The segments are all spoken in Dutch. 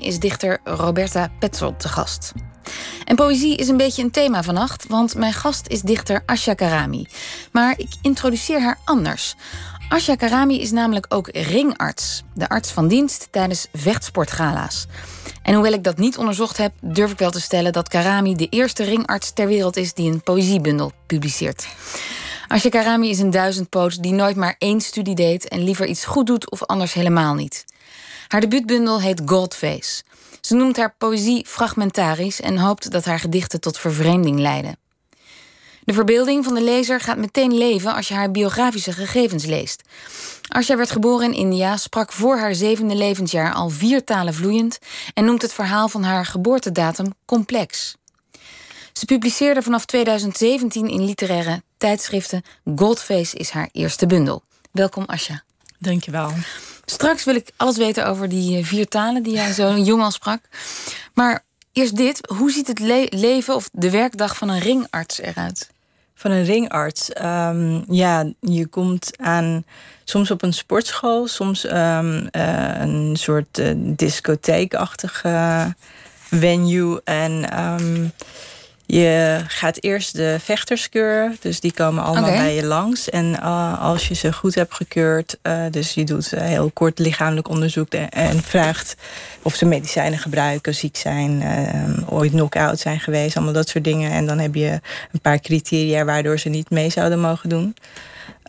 is dichter Roberta Petzold te gast. En poëzie is een beetje een thema vannacht, want mijn gast is dichter Asha Karami. Maar ik introduceer haar anders. Asha Karami is namelijk ook ringarts, de arts van dienst tijdens vechtsportgala's. En hoewel ik dat niet onderzocht heb, durf ik wel te stellen dat Karami de eerste ringarts ter wereld is die een poëziebundel publiceert. Asha Karami is een duizendpoot die nooit maar één studie deed en liever iets goed doet of anders helemaal niet. Haar debuutbundel heet Goldface. Ze noemt haar poëzie fragmentarisch en hoopt dat haar gedichten tot vervreemding leiden. De verbeelding van de lezer gaat meteen leven als je haar biografische gegevens leest. Asja werd geboren in India, sprak voor haar zevende levensjaar al vier talen vloeiend en noemt het verhaal van haar geboortedatum complex. Ze publiceerde vanaf 2017 in literaire tijdschriften. Goldface is haar eerste bundel. Welkom Asja. Dankjewel. Straks wil ik alles weten over die eh, vier talen die jij zo jong al sprak. Maar eerst dit. Hoe ziet het leven of de werkdag van een ringarts eruit? Van een ringarts? Ehm, ja, je komt aan soms op een sportschool, soms um, een soort uh, discotheekachtige venue. En um, je gaat eerst de vechterskeur, dus die komen allemaal bij je langs. En uh, als je ze goed hebt gekeurd, uh, dus je doet heel kort lichamelijk onderzoek en, en, vraagt of ze medicijnen gebruiken, ziek zijn, uh, ooit knock-out zijn geweest, allemaal dat soort dingen. En dan heb je een paar criteria waardoor ze niet mee zouden mogen doen.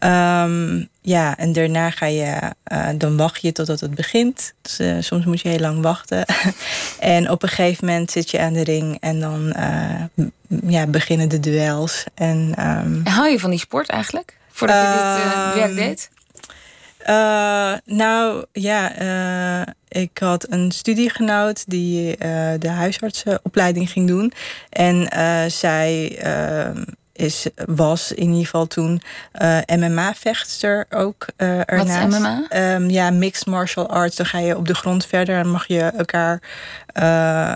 Um, ja, en daarna ga je, uh, dan wacht je totdat het begint. Dus, uh, soms moet je heel lang wachten. en op een gegeven moment zit je aan de ring en dan uh, ja, beginnen de duels. En, um, Hou je van die sport eigenlijk? Voordat je dit werk deed? nou ja, ik had een studiegenoot die de huisartsenopleiding ging doen. En zij ehm, is, was in ieder geval toen uh, MMA-vechtster ook uh, ernaast. Wat MMA? Um, ja, mixed martial arts. Dan ga je op de grond verder en mag je elkaar uh,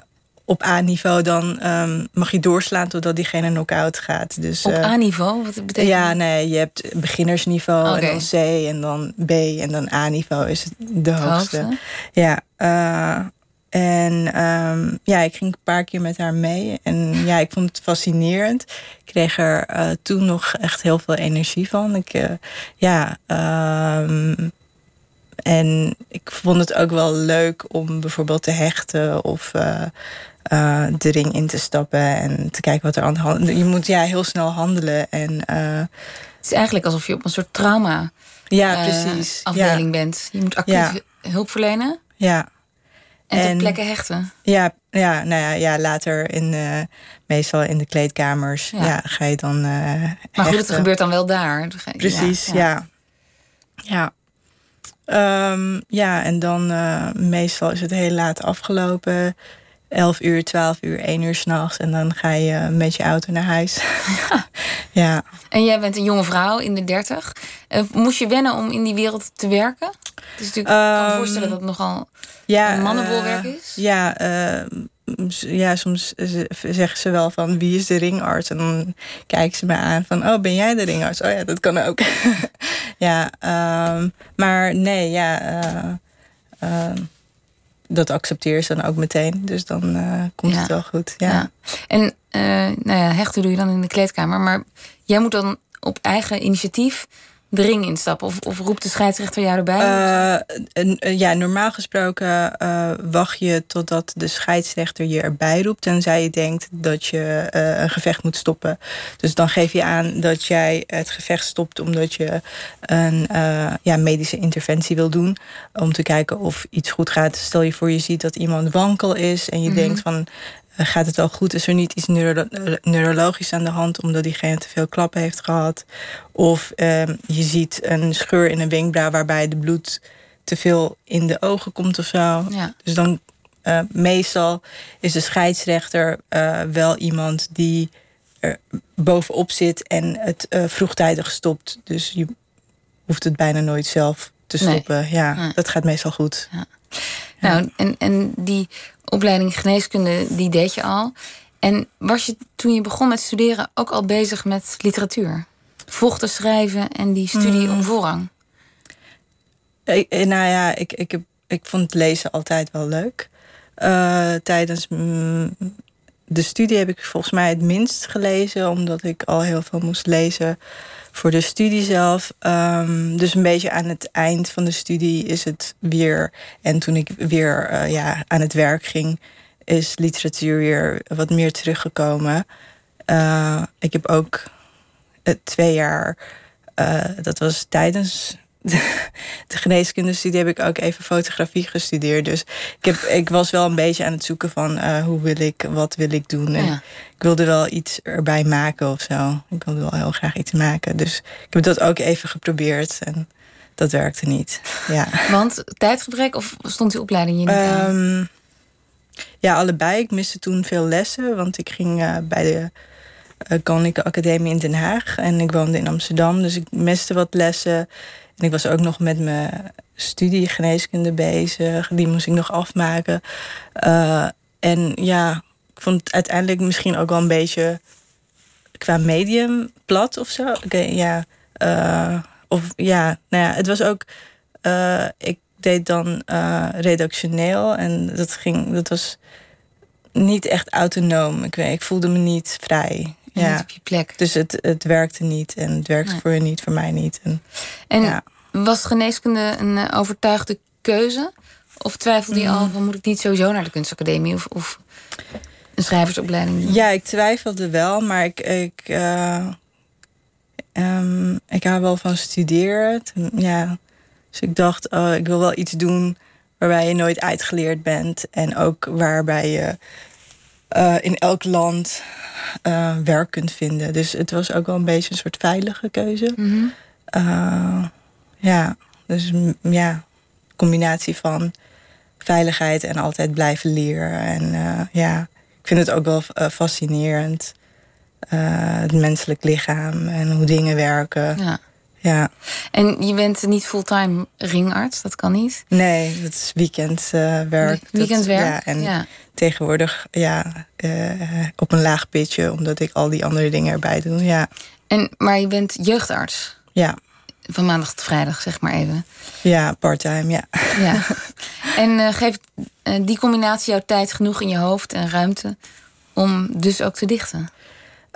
op A-niveau dan um, mag je doorslaan totdat diegene knock-out gaat. Dus, op A-niveau? Wat betekent Ja, nee, je hebt beginnersniveau okay. en dan C en dan B en dan A-niveau is het de hoogste. hoogste. Ja, en um, ja, ik ging een paar keer met haar mee. En ja, ik vond het fascinerend. Ik kreeg er uh, toen nog echt heel veel energie van. Ik, uh, ja, um, en ik vond het ook wel leuk om bijvoorbeeld te hechten of uh, de ring in te stappen en te kijken wat er aan de hand Je moet ja, heel snel handelen. En, het is eigenlijk alsof je op een soort trauma ja, precies. afdeling ja. bent. Je moet actief ja. hulp verlenen. Ja. En, en ter plekke hechten? Ja, ja, nou ja, ja later in, uh, meestal in de kleedkamers ja. ja ga je dan uh, Maar goed, het gebeurt dan wel daar. Precies, ja. Ja, ja. Um, ja en dan uh, meestal is het heel laat afgelopen. 11 uur, 12 uur, 1 uur s'nachts. En dan ga je met je auto naar huis. Ja. ja. En jij bent een jonge vrouw in de 30. moest je wennen om in die wereld te werken? Het is natuurlijk, ik kan me voorstellen dat het nogal ja, een mannenbolwerk is. Uh, ja, uh, ja, soms zeggen ze wel van wie is de ringarts? En dan kijken ze me aan van oh, ben jij de ringarts? Oh ja, dat kan ook. ja, um, maar nee, ja. Uh, dat accepteer ze dan ook meteen. Dus dan uh, komt ja. het wel goed. Ja. ja. En nou ja, hechten doe je dan in de kleedkamer. Maar jij moet dan op eigen initiatief de ring instappen? Of, of roept de scheidsrechter jou erbij? Uh, ja, normaal gesproken uh, wacht je totdat de scheidsrechter je erbij roept. Tenzij je denkt dat je uh, een gevecht moet stoppen. Dus dan geef je aan dat jij het gevecht stopt omdat je een ja, medische interventie wil doen. Om te kijken of iets goed gaat. Stel je voor je ziet dat iemand wankel is en je mm -hmm. denkt van gaat het wel goed? Is er niet iets neuro neurologisch aan de hand omdat diegene te veel klappen heeft gehad? Of uh, je ziet een scheur in een wenkbrauw waarbij de bloed te veel in de ogen komt of zo. Ja. Dus dan uh, meestal is de scheidsrechter uh, wel iemand die er bovenop zit en het vroegtijdig stopt. Dus je hoeft het bijna nooit zelf te stoppen. Nee. Ja, ja, dat gaat meestal goed. Ja. Nou, en, en die opleiding geneeskunde, die deed je al. En was je toen je begon met studeren ook al bezig met literatuur? Vochten schrijven en die studie mm. om voorrang? Ik, nou ja, ik, ik, heb, ik vond lezen altijd wel leuk. Uh, tijdens de studie heb ik volgens mij het minst gelezen, omdat ik al heel veel moest lezen voor de studie zelf. Um, dus een beetje aan het eind van de studie is het weer. En toen ik weer uh, ja, aan het werk ging, is literatuur weer wat meer teruggekomen. Uh, ik heb ook twee jaar, dat was tijdens de geneeskundestudie heb ik ook even fotografie gestudeerd. Dus ik, heb, ik was wel een beetje aan het zoeken van uh, hoe wil ik, wat wil ik doen. En Ik wilde wel iets erbij maken of zo. Ik wilde wel heel graag iets maken. Dus ik heb dat ook even geprobeerd en dat werkte niet. Ja. Want tijdgebrek of stond die opleiding je niet aan? Ehm, ja, allebei. Ik miste toen veel lessen, want ik ging uh, bij de uh, Koninklijke Academie in Den Haag. En ik woonde in Amsterdam, dus ik miste wat lessen. Ik was ook nog met mijn studie geneeskunde bezig. Die moest ik nog afmaken. Uh, en ja, ik vond het uiteindelijk misschien ook wel een beetje qua medium plat of zo. Ja, uh, of ja, nou ja, het was ook. Uh, ik deed dan redactioneel en dat ging, dat was niet echt autonoom. Ik, weet, ik voelde me niet vrij ja. niet op je plek. Dus het, het werkte niet en het werkte voor je niet, voor mij niet. En, en was geneeskunde een eh, overtuigde keuze? Of twijfelde je al mm. van moet ik niet sowieso naar de kunstacademie of, of een schrijversopleiding doen? Ja, ik twijfelde wel, maar ik, ik, uh, um, ik hou wel van studeren. Ja. Dus ik dacht, oh, ik wil wel iets doen waarbij je nooit uitgeleerd bent. En ook waarbij je uh, in elk land uh, werk kunt vinden. Dus het was ook wel een beetje een soort veilige keuze. Mm -hmm. ja, dus ja, combinatie van veiligheid en altijd blijven leren. En ja, ik vind het ook wel fascinerend. het menselijk lichaam en hoe dingen werken. Ja. Ja. En je bent niet fulltime ringarts, dat kan niet? Nee, dat is weekendwerk. Uh, weekendwerk, ja. En ja. tegenwoordig ja, uh, op een laag pitje, omdat ik al die andere dingen erbij doe. Ja. En, maar je bent jeugdarts? Ja. Van maandag tot vrijdag, zeg maar even. Ja, parttime, ja. ja. En uh, geeft die combinatie jouw tijd genoeg in je hoofd en ruimte om dus ook te dichten?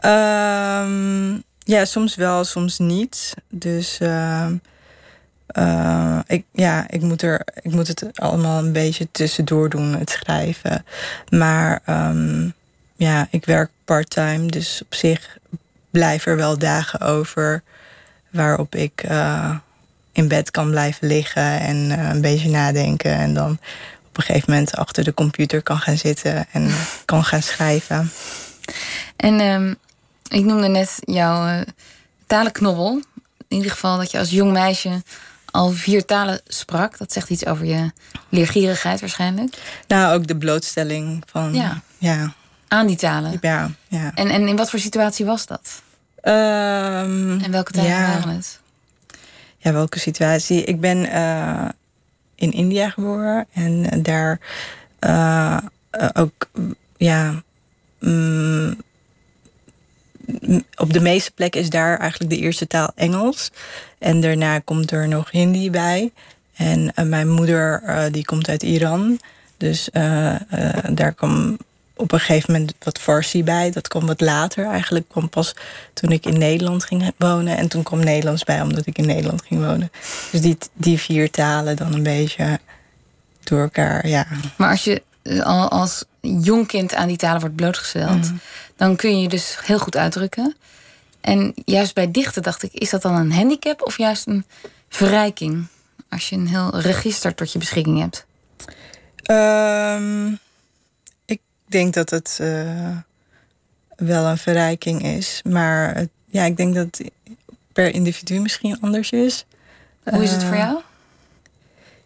Um, ja, soms wel, soms niet. Dus uh, uh, ik, ja, ik, moet er, ik moet het allemaal een beetje tussendoor doen, het schrijven. Maar um, ja, ik werk part-time, dus op zich blijven er wel dagen over waarop ik uh, in bed kan blijven liggen en een beetje nadenken. En dan op een gegeven moment achter de computer kan gaan zitten en kan gaan schrijven. En um, ik noemde net jouw uh, talenknobbel. In ieder geval dat je als jong meisje al vier talen sprak. Dat zegt iets over je leergierigheid waarschijnlijk. Nou, ook de blootstelling van... Ja. ja. Aan die talen? Ja. ja. En, en in wat voor situatie was dat? Um, en welke talen waren het? Ja, welke situatie? Ik ben uh, in India geboren. En daar uh, ook... Ja... Um, op de meeste plekken is daar eigenlijk de eerste taal Engels. En daarna komt er nog Hindi bij. En uh, mijn moeder uh, die komt uit Iran. Dus uh, daar kwam op een gegeven moment wat Farsi bij. Dat kwam wat later eigenlijk. kwam pas toen ik in Nederland ging wonen. En toen kwam Nederlands bij omdat ik in Nederland ging wonen. Dus die, die vier talen dan een beetje door elkaar, ja. Maar als je als jong kind aan die talen wordt blootgesteld, mm. dan kun je je dus heel goed uitdrukken. En juist bij dichten dacht ik, is dat dan een handicap of juist een verrijking? Als je een heel register tot je beschikking hebt. Um, ik denk dat het uh, wel een verrijking is. Maar uh, ja, ik denk dat het per individu misschien anders is. Hoe is het voor eh, jou?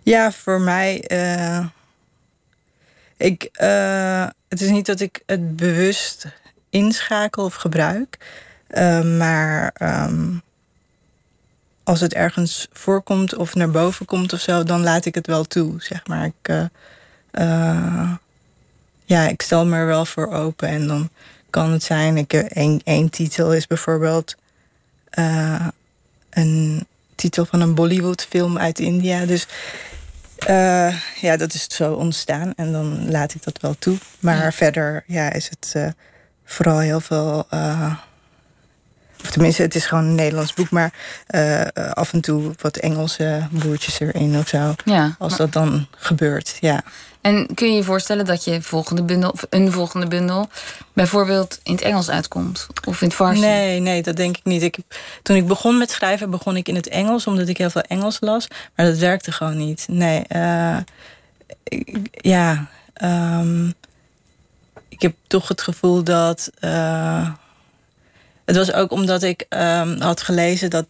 Ja, voor mij ik, uh, het is niet dat ik het bewust inschakel of gebruik. Uh, maar um, als het ergens voorkomt of naar boven komt of zo, dan laat ik het wel toe. Zeg maar. Ik, uh, ja, ik stel me er wel voor open. En dan kan het zijn. Ik, één, één titel is bijvoorbeeld een titel van een Bollywood film uit India. Dus Uh, ja, dat is zo ontstaan en dan laat ik dat wel toe. Maar verder ja, is het uh, vooral heel veel. Uh, of tenminste, het is gewoon een Nederlands boek, maar af en toe wat Engelse boertjes erin of zo. Ja, als dat dan gebeurt, ja. En kun je je voorstellen dat je volgende bundel, of een volgende bundel, bijvoorbeeld in het Engels uitkomt? Of in het Farsi? Nee, nee, dat denk ik niet. Ik, toen ik begon met schrijven, begon ik in het Engels, omdat ik heel veel Engels las. Maar dat werkte gewoon niet. Nee, uh, ja. Um, ik heb toch het gevoel dat. Uh, het was ook omdat ik um, had gelezen dat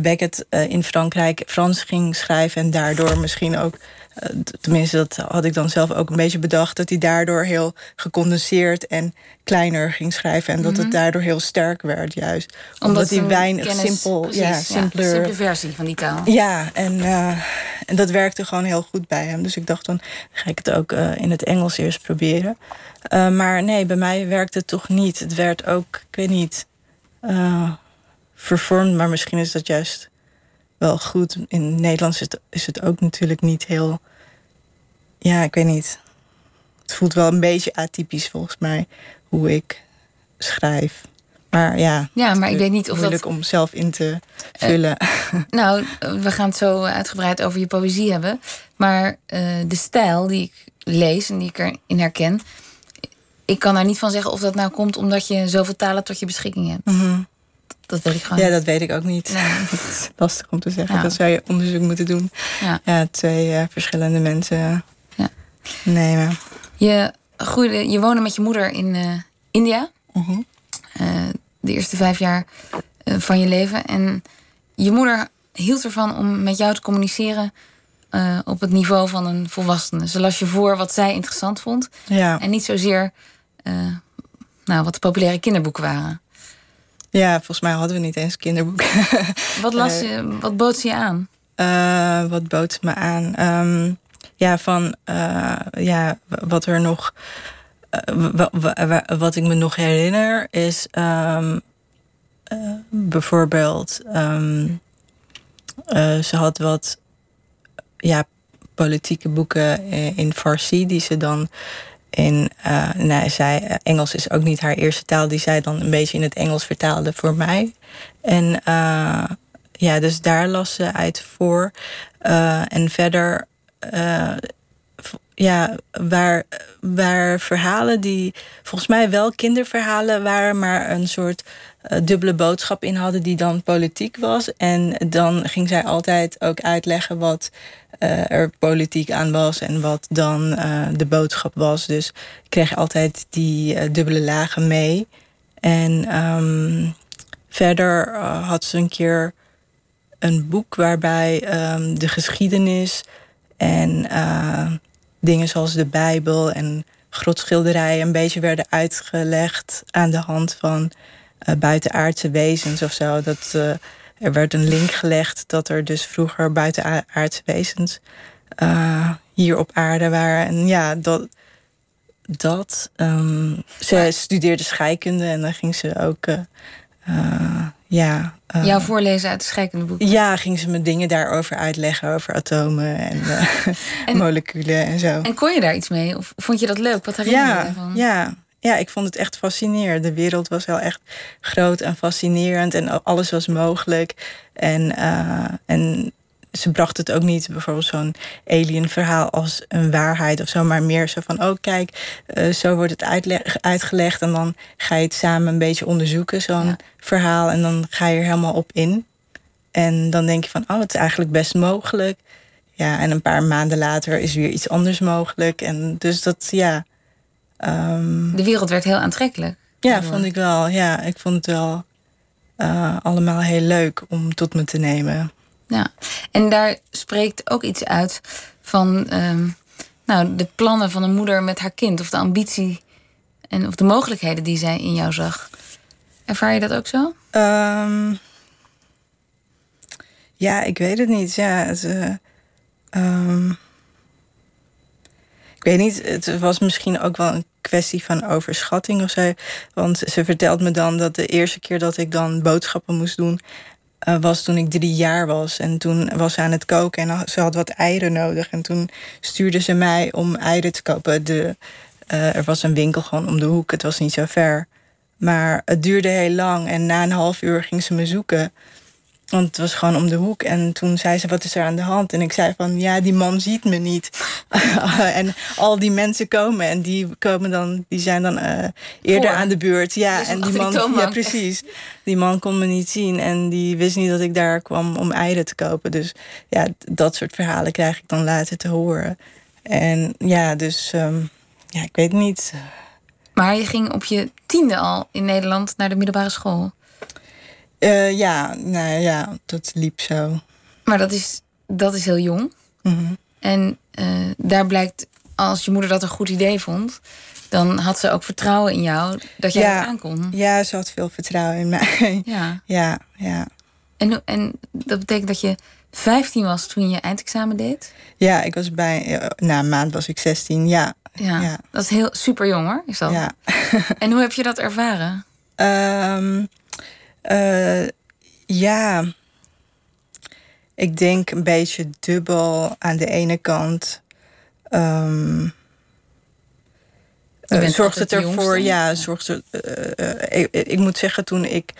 Beckett uh, in Frankrijk Frans ging schrijven en daardoor misschien ook eh, tenminste, dat had ik dan zelf ook een beetje bedacht, dat hij daardoor heel gecondenseerd en kleiner ging schrijven. En dat het mhm. daardoor heel sterk werd, juist. Omdat, hij weinig simpel, ja, simpeler. simpele versie van die taal. Ja, en, uh, en dat werkte gewoon heel goed bij hem. Dus ik dacht, dan ga ik het ook uh, in het Engels eerst proberen. Uh, maar nee, bij mij werkte het toch niet. Het werd ook, ik weet niet, vervormd, maar misschien is dat juist wel goed. In het Nederlands is het, is het ook natuurlijk niet heel. Ja, ik weet niet. Het voelt wel een beetje atypisch volgens mij hoe ik schrijf. Maar ja, ja maar ik weet niet of moeilijk dat... om zelf in te vullen. nou, we gaan het zo uitgebreid over je poëzie hebben. Maar uh, de stijl die ik lees en die ik erin herken... ik kan daar niet van zeggen of dat nou komt... omdat je zoveel talen tot je beschikking hebt. Mm dat weet ik gewoon Ja, dat weet ik ook niet. Nee. lastig om te zeggen. Dat zou je onderzoek moeten doen. Ja, ja twee uh, verschillende mensen ja. nemen. Je, groeide, je woonde met je moeder in uh, India. -huh. uh, de eerste vijf jaar van je leven. En je moeder hield ervan om met jou te communiceren... op het niveau van een volwassene. Ze las je voor wat zij interessant vond. Ja. En niet zozeer nou, wat de populaire kinderboeken waren. Ja, volgens mij hadden we niet eens kinderboeken. Wat, las eh, je, wat bood ze je aan? Uh, wat bood me aan? Um, ja, van uh, ja, wat er nog. wat ik me nog herinner is um, bijvoorbeeld. Um, ze had wat ja, politieke boeken in Farsi die ze dan in, uh, nou, zij, eh, Engels is ook niet haar eerste taal, die zij dan een beetje in het Engels vertaalde voor mij. En uh, ja, dus daar las ze uit voor. En verder, ja, waar, waar verhalen die volgens mij wel kinderverhalen waren, maar een soort dubbele boodschap in hadden die dan politiek was. En dan ging zij altijd ook uitleggen wat uh, er politiek aan was en wat dan uh, de boodschap was. Dus kreeg altijd die dubbele lagen mee. En um, verder had ze een keer een boek waarbij um, de geschiedenis en dingen zoals de Bijbel en grotschilderijen een beetje werden uitgelegd aan de hand van buitenaardse wezens of zo. Dat er werd een link gelegd dat er dus vroeger buitenaardse wezens uh, hier op aarde waren. En ja, dat. dat um, ze studeerde scheikunde en dan ging ze ook. Uh, uh, ja, Jouw voorlezen uit het scheikundeboek? Ja, ging ze me dingen daarover uitleggen, over atomen en, en, moleculen en zo. En kon je daar iets mee? Of vond je dat leuk? Wat herinner je ja, ervan? Ja, ja, ik vond het echt fascinerend. De wereld was wel echt groot en fascinerend en alles was mogelijk. En, uh, en ze bracht het ook niet bijvoorbeeld zo'n alien verhaal als een waarheid of zo, maar meer zo van: oh, kijk, uh, zo wordt het uitgelegd en dan ga je het samen een beetje onderzoeken, zo'n verhaal, en dan ga je er helemaal op in. En dan denk je van: oh, het is eigenlijk best mogelijk. Ja, en een paar maanden later is weer iets anders mogelijk. En dus dat, ja. Um, de wereld werd heel aantrekkelijk. Ja, vond ik wel. Ja, ik vond het wel uh, allemaal heel leuk om tot me te nemen. Ja, en daar spreekt ook iets uit van um, nou, de plannen van een moeder met haar kind, of de ambitie en of de mogelijkheden die zij in jou zag. Ervaar je dat ook zo? Um, ja, ik weet het niet. Ja, uh, weet niet, het was misschien ook wel een kwestie van overschatting of zo. Want ze vertelt me dan dat de eerste keer dat ik dan boodschappen moest doen eh, was toen ik drie jaar was. En toen was ze aan het koken en ze had wat eieren nodig. En toen stuurde ze mij om eieren te kopen. De, er was een winkel gewoon om de hoek, het was niet zo ver. Maar het duurde heel lang en na een half uur ging ze me zoeken. Want het was gewoon om de hoek. En toen zei ze, wat is er aan de hand? En ik zei van, ja, die man ziet me niet. en al die mensen komen. En die komen dan, die zijn dan uh, eerder aan de beurt. Ja, en die man, ja, precies. Die man kon me niet zien. En die wist niet dat ik daar kwam om eieren te kopen. Dus ja, dat soort verhalen krijg ik dan later te horen. En ja, dus um, ja, ik weet niet. Maar je ging op je tiende al in Nederland naar de middelbare school. Uh, ja, nou ja, dat liep zo. Maar dat is, dat is heel jong. Mhm. En uh, daar blijkt, als je moeder dat een goed idee vond, dan had ze ook vertrouwen in jou dat jij ja, het aankon. Ja, ze had veel vertrouwen in mij. Ja, ja. ja. En, en dat betekent dat je 15 was toen je eindexamen deed? Ja, ik was bij, eh, na een maand was ik 16, ja. Ja, ja. dat is heel super jong hoor, is dat? Ja. en hoe heb je dat ervaren? Um, uh, ja, ik denk een beetje dubbel aan de ene kant. Um, uh, zorgt het ervoor, ja, zorgt uh, ik, ik, moet zeggen, toen ik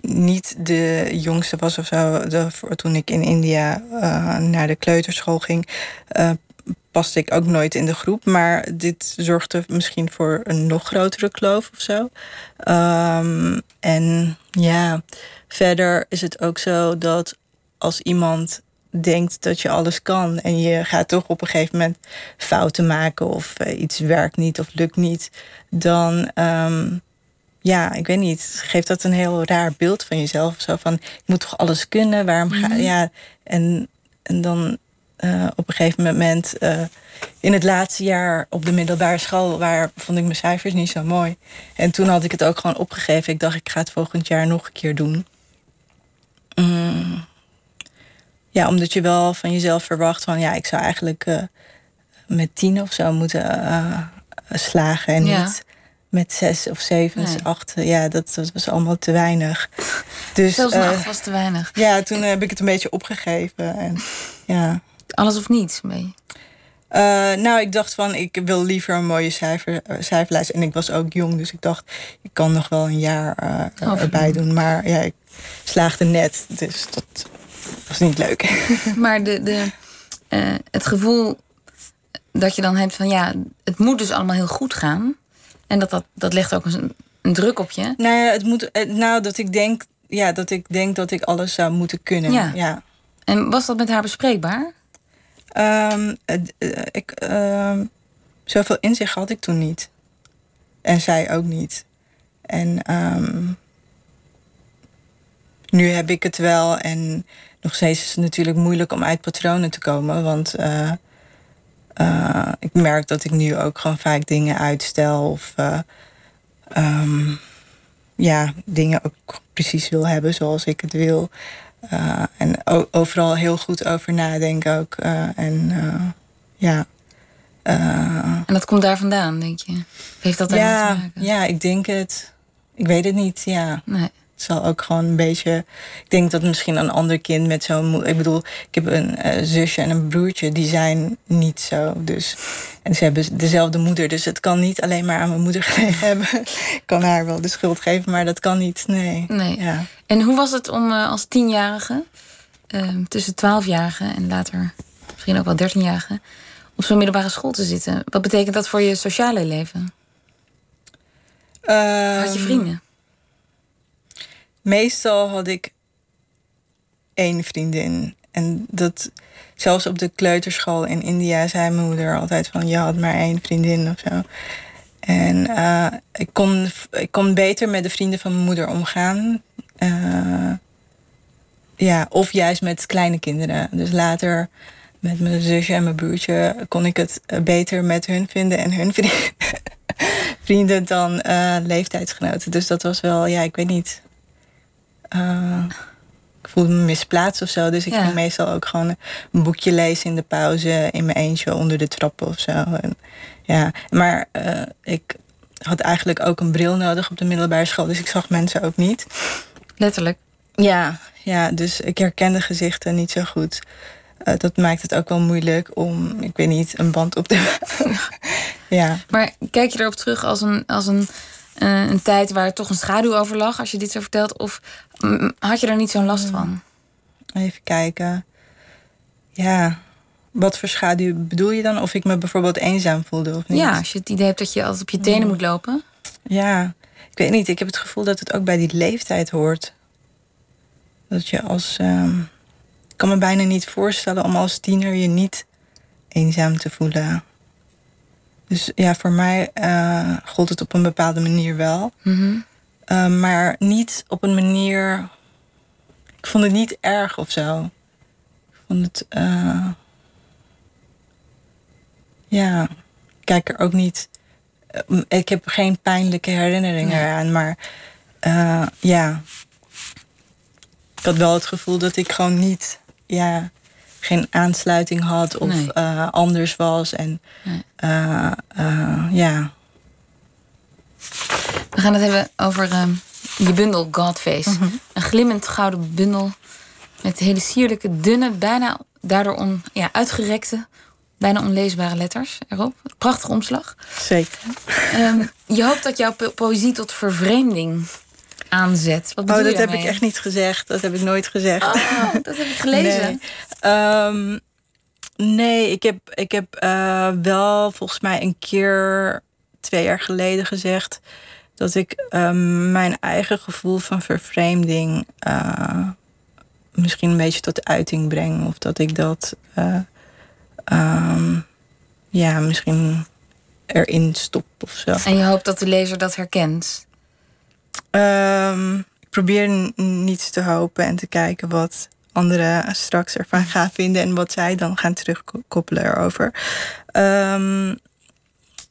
niet de jongste was of zo, de, toen ik in India naar de kleuterschool ging, paste ik ook nooit in de groep. Maar dit zorgde misschien voor een nog grotere kloof of zo. Um, en ja, verder is het ook zo dat als iemand denkt dat je alles kan en je gaat toch op een gegeven moment fouten maken of uh, iets werkt niet of lukt niet, dan um, ja, ik weet niet, geeft dat een heel raar beeld van jezelf. Zo van, ik moet toch alles kunnen, waarom ga mm Ja, en, en dan uh, op een gegeven moment uh, in het laatste jaar op de middelbare school, waar vond ik mijn cijfers niet zo mooi. En toen had ik het ook gewoon opgegeven. Ik dacht, ik ga het volgend jaar nog een keer doen. Mm. Ja, omdat je wel van jezelf verwacht van ja, ik zou eigenlijk uh, met tien of zo moeten slagen en ja. niet met zes of zeven, nee. acht. Ja, dat, dat, was allemaal te weinig. Dus, Zelfs een acht was te weinig. Ja, toen heb ik het een beetje opgegeven. En, ja. Alles of niets mee? Uh, nou, ik dacht van, ik wil liever een mooie cijfer, uh, cijferlijst. En ik was ook jong, dus ik dacht, ik kan nog wel een jaar uh, oh, erbij doen. Maar ja, ik slaagde net, dus dat was niet leuk. Maar de, de, het gevoel dat je dan hebt van, ja, het moet dus allemaal heel goed gaan. En dat, dat, dat legt ook een, een druk op je. Nou ja, het moet, nou, dat ik denk, ja, dat ik denk dat ik alles zou moeten kunnen. Ja. ja. En was dat met haar bespreekbaar? Um, ik, um, zoveel inzicht had ik toen niet. En zij ook niet. En um, nu heb ik het wel. En nog steeds is het natuurlijk moeilijk om uit patronen te komen. Want uh, uh, ik merk dat ik nu ook gewoon vaak dingen uitstel. Of ja, dingen ook precies wil hebben zoals ik het wil. Uh, en overal heel goed over nadenken ook. Uh, en uh, ja. en dat komt daar vandaan, denk je? Of heeft dat daar ja, te maken? Ja, ik denk het. Ik weet het niet, ja. Nee. Het zal ook gewoon een beetje... Ik denk dat misschien een ander kind met zo'n... Ik bedoel, ik heb een zusje en een broertje. Die zijn niet zo, dus... En ze hebben dezelfde moeder, dus het kan niet alleen maar aan mijn moeder gelegen hebben. ik kan haar wel de schuld geven, maar dat kan niet, nee. Nee. Ja. En hoe was het om uh, als tienjarige, uh, tussen twaalfjarige en later misschien ook wel dertienjarige, op zo'n middelbare school te zitten? Wat betekent dat voor je sociale leven? Had je vrienden? Meestal had ik één vriendin. En dat, zelfs op de kleuterschool in India zei mijn moeder altijd van... je had maar één vriendin of zo. En uh, ik, kon, ik kon beter met de vrienden van mijn moeder omgaan. Uh, ja, of juist met kleine kinderen. Dus later met mijn zusje en mijn broertje kon ik het beter met hun vinden en hun vrienden, vrienden dan leeftijdsgenoten. Dus dat was wel, ja, ik weet niet. Uh, ik voelde me misplaatst of zo. Dus ik Ja. ging meestal ook gewoon een boekje lezen in de pauze in mijn eentje onder de trappen of zo. En, ja, maar uh, ik had eigenlijk ook een bril nodig op de middelbare school, dus ik zag mensen ook niet. Letterlijk. Ja, Ja, dus ik herken de gezichten niet zo goed. Uh, dat maakt het ook wel moeilijk om, ik weet niet, een band op te. ja. Maar kijk je erop terug als een, als een, uh, een tijd waar toch een schaduw over lag, als je dit zo vertelt? Of mm, had je er niet zo'n last van? Even kijken. Ja, wat voor schaduw bedoel je dan? Of ik me bijvoorbeeld eenzaam voelde of niet? Ja, als je het idee hebt dat je altijd op je tenen moet lopen. Ja, ik weet niet. Ik heb het gevoel dat het ook bij die leeftijd hoort. Dat je als. Uh, ik kan me bijna niet voorstellen om als tiener je niet eenzaam te voelen. Dus ja, voor mij uh, gold het op een bepaalde manier wel. Mm maar niet op een manier. Ik vond het niet erg of zo. Ik vond het. Uh, ja, ik kijk er ook niet. Eh, ik heb geen pijnlijke herinneringen nee. eraan, maar ja. Ik had wel het gevoel dat ik gewoon niet, ja, geen aansluiting had of nee. uh, anders was. En nee. ja. We gaan het hebben over je bundel Godface. Mm -hmm. Een glimmend gouden bundel met hele sierlijke, dunne, bijna daardoor on, ja, uitgerekte bijna onleesbare letters erop. Prachtige omslag. Zeker. Um, je hoopt dat jouw po poëzie tot vervreemding aanzet. Wat oh, dat heb ik echt niet gezegd. Dat heb ik nooit gezegd. Oh, dat heb ik gelezen. Nee, um, nee ik heb, ik heb uh, wel volgens mij een keer twee jaar geleden gezegd dat ik um, mijn eigen gevoel van vervreemding uh, misschien een beetje tot uiting breng. Of dat ik dat. Uh, um, ja, misschien erin stop of zo. En je hoopt dat de lezer dat herkent? Um, ik probeer niets te hopen en te kijken wat anderen straks ervan gaan vinden en wat zij dan gaan terugkoppelen erover. Um,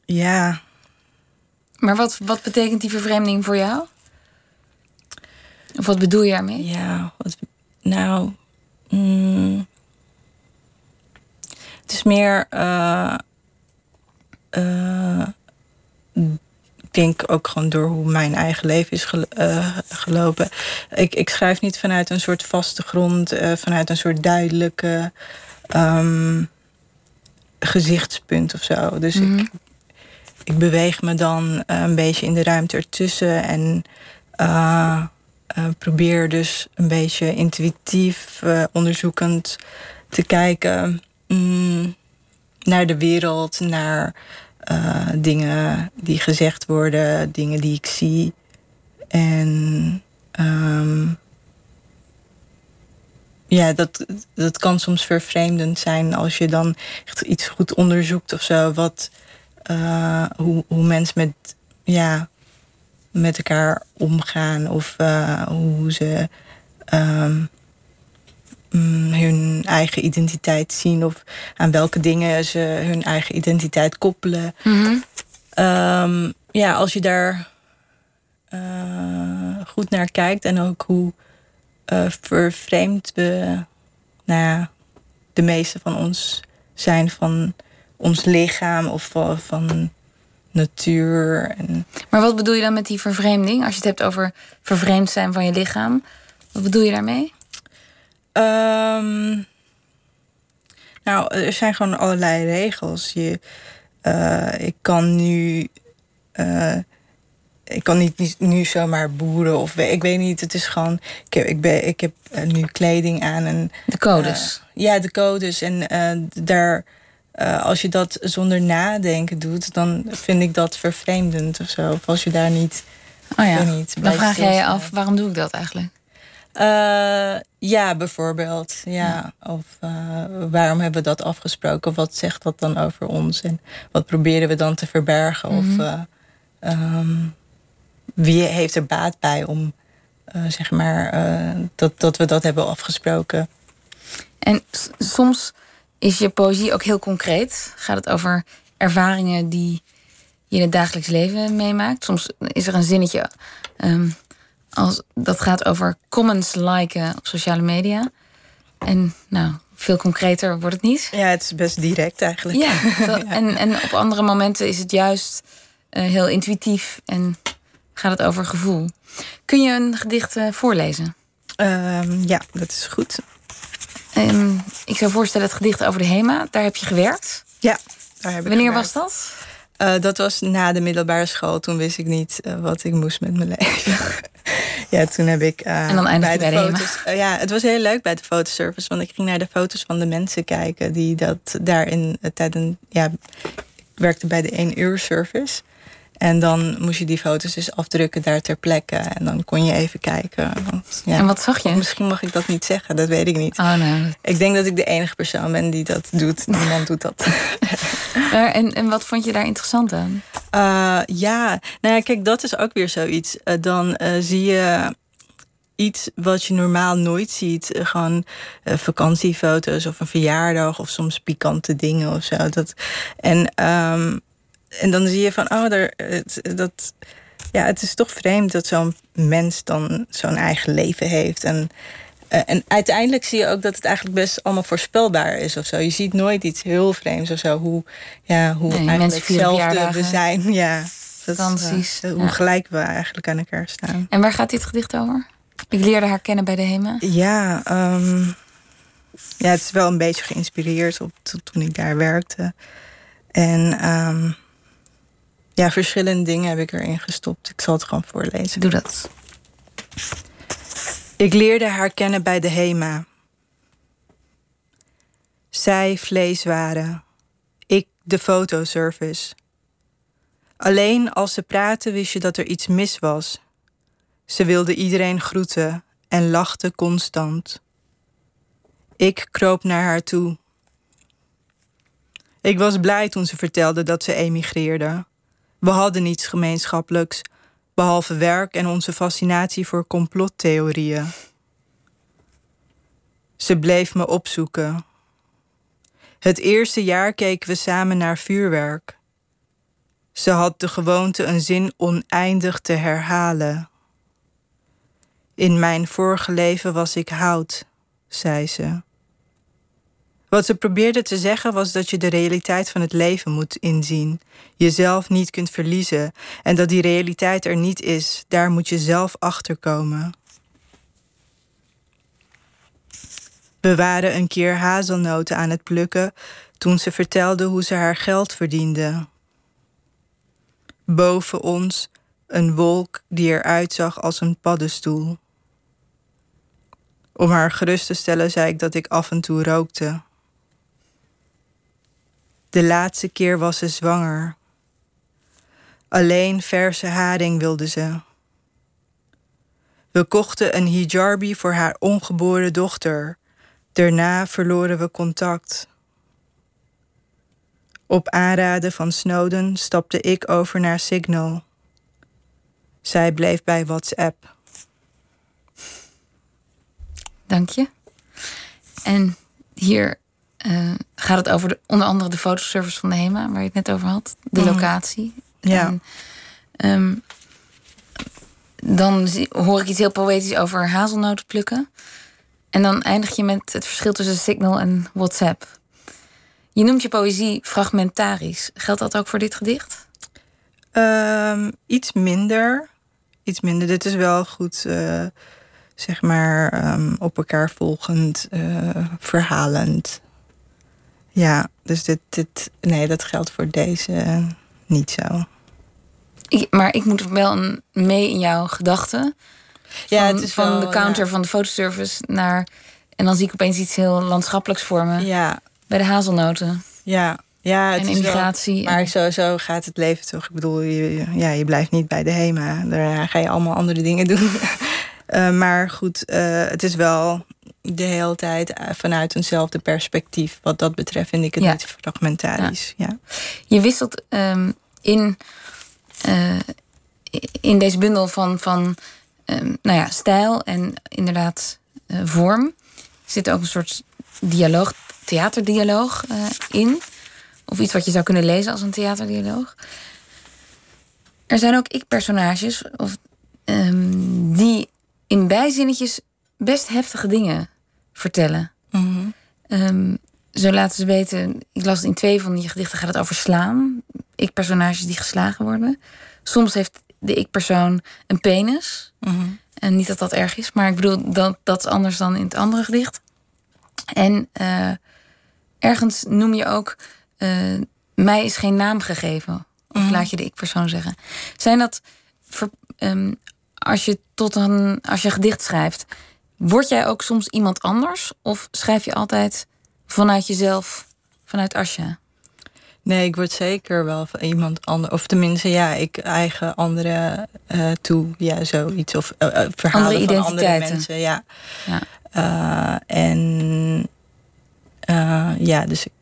ja. Maar wat, wat betekent die vervreemding voor jou? Of wat bedoel je ermee? Ja, wat, nou. Mm, het is meer. Uh, uh, ik denk ook gewoon door hoe mijn eigen leven is gel uh, gelopen. Ik, ik schrijf niet vanuit een soort vaste grond, vanuit een soort duidelijke um, gezichtspunt of zo. Dus mm -hmm. ik, ik beweeg me dan een beetje in de ruimte ertussen en probeer dus een beetje intuïtief, onderzoekend te kijken mm, naar de wereld, naar uh, dingen die gezegd worden, dingen die ik zie. En um, ja, dat, dat kan soms vervreemdend zijn als je dan echt iets goed onderzoekt of zo. Wat, uh, hoe, hoe mensen met, ja, met elkaar omgaan of uh, hoe ze. Um, hun eigen identiteit zien of aan welke dingen ze hun eigen identiteit koppelen. Mm -hmm. um, ja, als je daar uh, goed naar kijkt en ook hoe uh, vervreemd we, nou ja, de meeste van ons zijn van ons lichaam of van natuur. En... Maar wat bedoel je dan met die vervreemding? Als je het hebt over vervreemd zijn van je lichaam, wat bedoel je daarmee? Um, nou, er zijn gewoon allerlei regels. Je, uh, ik kan nu. Uh, ik kan niet, niet, nu zomaar boeren of ik weet niet. Het is gewoon. Ik heb, ik ben, ik heb uh, nu kleding aan en. De codes. ja, de codes. En daar. als je dat zonder nadenken doet, dan vind ik dat vervreemdend of zo. Of als je daar niet. Oh ja. Niet, dan vraag jij je af, waarom doe ik dat eigenlijk? Uh, ja, bijvoorbeeld. Ja. ja. Of uh, waarom hebben we dat afgesproken? Wat zegt dat dan over ons? En wat proberen we dan te verbergen? Mm -hmm. Of uh, um, wie heeft er baat bij om, zeg maar, dat, dat we dat hebben afgesproken? En soms is je poëzie ook heel concreet. Gaat het over ervaringen die je in het dagelijks leven meemaakt? Soms is er een zinnetje. Um, als dat gaat over comments liken op sociale media. En nou, veel concreter wordt het niet. Ja, het is best direct eigenlijk. Ja, dat, En, en op andere momenten is het juist uh, heel intuïtief en gaat het over gevoel. Kun je een gedicht uh, voorlezen? Ehm, ja, dat is goed. Ehm, ik zou voorstellen het gedicht over de HEMA. Daar heb je gewerkt. Ja, daar heb ik Wanneer gewerkt. was dat? Uh, dat was na de middelbare school. Toen wist ik niet uh, wat ik moest met mijn leven. ja, toen heb ik. Uh, en dan eindig bij de, de, foto's. ja, het was heel leuk bij de fotoservice. Want ik ging naar de foto's van de mensen kijken die dat daarin tijdens. Ja, ik werkte bij de 1 uur service. En dan moest je die foto's dus afdrukken daar ter plekke. En dan kon je even kijken. Want, ja, en wat zag je? Misschien mag ik dat niet zeggen, dat weet ik niet. Oh, nee. Ik denk dat ik de enige persoon ben die dat doet. Niemand doet dat. en, en wat vond je daar interessant aan? Uh, ja, nou ja, kijk, dat is ook weer zoiets. Uh, dan uh, zie je iets wat je normaal nooit ziet. gewoon vakantiefoto's of een verjaardag of soms pikante dingen of zo. Dat, en, um, en dan zie je van, oh, daar, dat, ja, het is toch vreemd dat zo'n mens dan zo'n eigen leven heeft. En, uh, en uiteindelijk zie je ook dat het eigenlijk best allemaal voorspelbaar is of zo. Je ziet nooit iets heel vreemds of zo. Hoe, ja, hoe nee, eigenlijk hetzelfde we zijn. Ja, Vakanties. Uh, hoe ja. gelijk we eigenlijk aan elkaar staan. En waar gaat dit gedicht over? Ik leerde haar kennen bij de HEMA. Ja, um, ja het is wel een beetje geïnspireerd op toen ik daar werkte. En um, ja, verschillende dingen heb ik erin gestopt. Ik zal het gewoon voorlezen. Doe dat. Ik leerde haar kennen bij de HEMA. Zij vleeswaren, ik de fotoservice. Alleen als ze praten wist je dat er iets mis was. Ze wilde iedereen groeten en lachte constant. Ik kroop naar haar toe. Ik was blij toen ze vertelde dat ze emigreerde. We hadden niets gemeenschappelijks, behalve werk en onze fascinatie voor complottheorieën. Ze bleef me opzoeken. Het eerste jaar keken we samen naar vuurwerk. Ze had de gewoonte een zin oneindig te herhalen. In mijn vorige leven was ik hout, zei ze. Wat ze probeerde te zeggen was dat je de realiteit van het leven moet inzien, jezelf niet kunt verliezen en dat die realiteit er niet is, daar moet je zelf achter komen. We waren een keer hazelnoten aan het plukken toen ze vertelde hoe ze haar geld verdiende. Boven ons een wolk die eruit zag als een paddenstoel. Om haar gerust te stellen zei ik dat ik af en toe rookte. De laatste keer was ze zwanger. Alleen verse haring wilde ze. We kochten een hijabi voor haar ongeboren dochter. Daarna verloren we contact. Op aanraden van Snowden stapte ik over naar Signal. Zij bleef bij WhatsApp. Dank je. En hier uh, gaat het over de, onder andere de fotoservice van de HEMA, waar je het net over had. De Mhm. locatie. Ja. En, um, dan hoor ik iets heel poëtisch over hazelnoten plukken. En dan eindig je met het verschil tussen Signal en WhatsApp. Je noemt je poëzie fragmentarisch. Geldt dat ook voor dit gedicht? Um, iets minder. Iets minder. Dit is wel goed, uh, zeg maar, um, op elkaar volgend, uh, verhalend. Ja, dus dit, dit, nee, dat geldt voor deze niet zo. Ik, maar ik moet wel mee in jouw gedachten. Ja, van, het is van wel, de counter ja. van de fotoservice naar. En dan zie ik opeens iets heel landschappelijks voor me. Ja, Bij de hazelnoten. ja. Ja, het en is wel- immigratie. maar sowieso gaat het leven toch. Ik bedoel, je, ja, je blijft niet bij de HEMA. Daarna ga je allemaal andere dingen doen. Eh, maar goed, eh, het is wel de hele tijd eh, vanuit eenzelfde perspectief. Wat dat betreft vind ik het Ja. niet fragmentarisch. Ja. Je wisselt ehm, in, in deze bundel van, van ehm, nou ja, stijl en inderdaad vorm. zit ook een soort dialoog, theaterdialoog in. Of iets wat je zou kunnen lezen als een theaterdialoog. Er zijn ook ik-personages of, ehm, die in bijzinnetjes best heftige dingen vertellen. Mhm. Ehm, zo laten ze weten, ik las het in twee van die gedichten, gaat het over slaan. Ik-personages die geslagen worden. Soms heeft de ik-persoon een penis. Mhm. En niet dat dat erg is, maar ik bedoel, dat, dat is anders dan in het andere gedicht. En uh, ergens noem je ook, uh, mij is geen naam gegeven. Of mm. laat je de ik-persoon zeggen. Zijn dat, um, als je tot een, als je gedicht schrijft, word jij ook soms iemand anders? Of schrijf je altijd vanuit jezelf, vanuit Asja? Nee, ik word zeker wel van iemand anders. Of tenminste, ja, ik eigen anderen uh, toe. Ja, zoiets. Of uh, verhalen andere van andere mensen. Ja. ja. Uh, en ja, dus ik.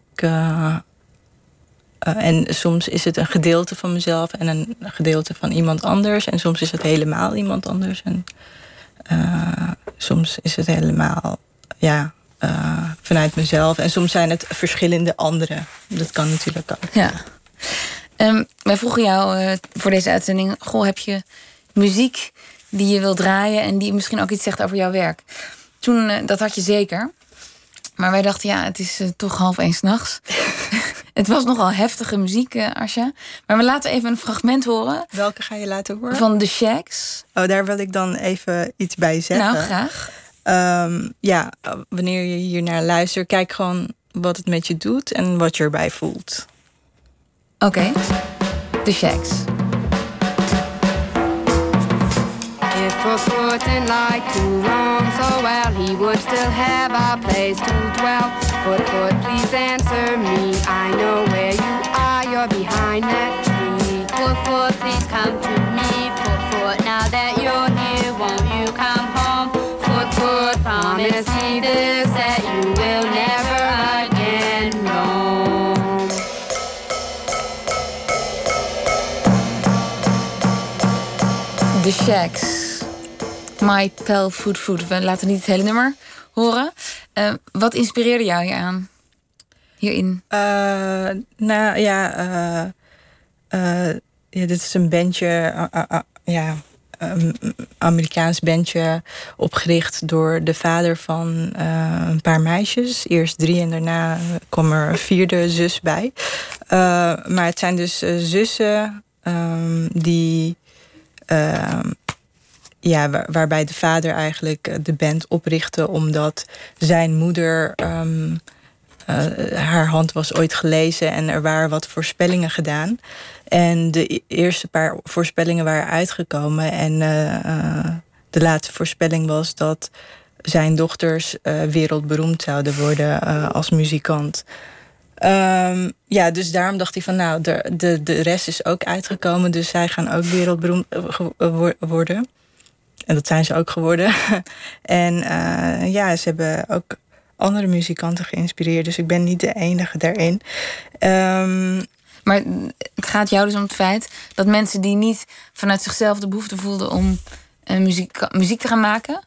En soms is het een gedeelte van mezelf en een gedeelte van iemand anders. En soms is het helemaal iemand anders. En soms is het helemaal, ja, uh, vanuit mezelf. En soms zijn het verschillende anderen. Dat kan natuurlijk ook. Ja. Um, wij vroegen jou uh, voor deze uitzending: Goh, heb je muziek die je wil draaien en die misschien ook iets zegt over jouw werk? Toen, uh, dat had je zeker. Maar wij dachten, ja, het is toch half één s'nachts. het was nogal heftige muziek, uh, Asja. Maar we laten even een fragment horen. Welke ga je laten horen? Van The Shacks. Oh, daar wil ik dan even iets bij zeggen. Nou, graag. Um, ja, wanneer je hier naar luistert, kijk gewoon wat het met je doet en wat je erbij voelt. Oké, okay. The Shacks. If a foot like to roam so well, he would still have a place to dwell. Foot, foot, please answer me. I know where you are, you're behind that tree. Foot, foot, please come to me. Foot, foot, now that you're here, won't you come home? would promise me this that you will never again roam. The Shacks. My Pal Food Food. We laten niet het hele nummer horen. Uh, wat inspireerde jou hier aan? Hierin? Uh, nou ja, uh, ja, dit is een bandje. ja, Amerikaans bandje opgericht door de vader van een paar meisjes. Eerst drie en daarna kwam er een vierde zus bij. Maar het zijn dus zussen um, die. Ja, waar, waarbij de vader eigenlijk de band oprichtte omdat zijn moeder. Um, haar hand was ooit gelezen en er waren wat voorspellingen gedaan. En de eerste paar voorspellingen waren uitgekomen. En uh, de laatste voorspelling was dat zijn dochters wereldberoemd zouden worden als muzikant. Um, ja, dus daarom dacht hij van nou, de, de, de rest is ook uitgekomen. Dus zij gaan ook wereldberoemd worden. En dat zijn ze ook geworden. en ja, ze hebben ook andere muzikanten geïnspireerd. Dus ik ben niet de enige daarin. Um, maar het gaat jou dus om het feit dat mensen die niet vanuit zichzelf de behoefte voelden om uh, muziek, muziek te gaan maken.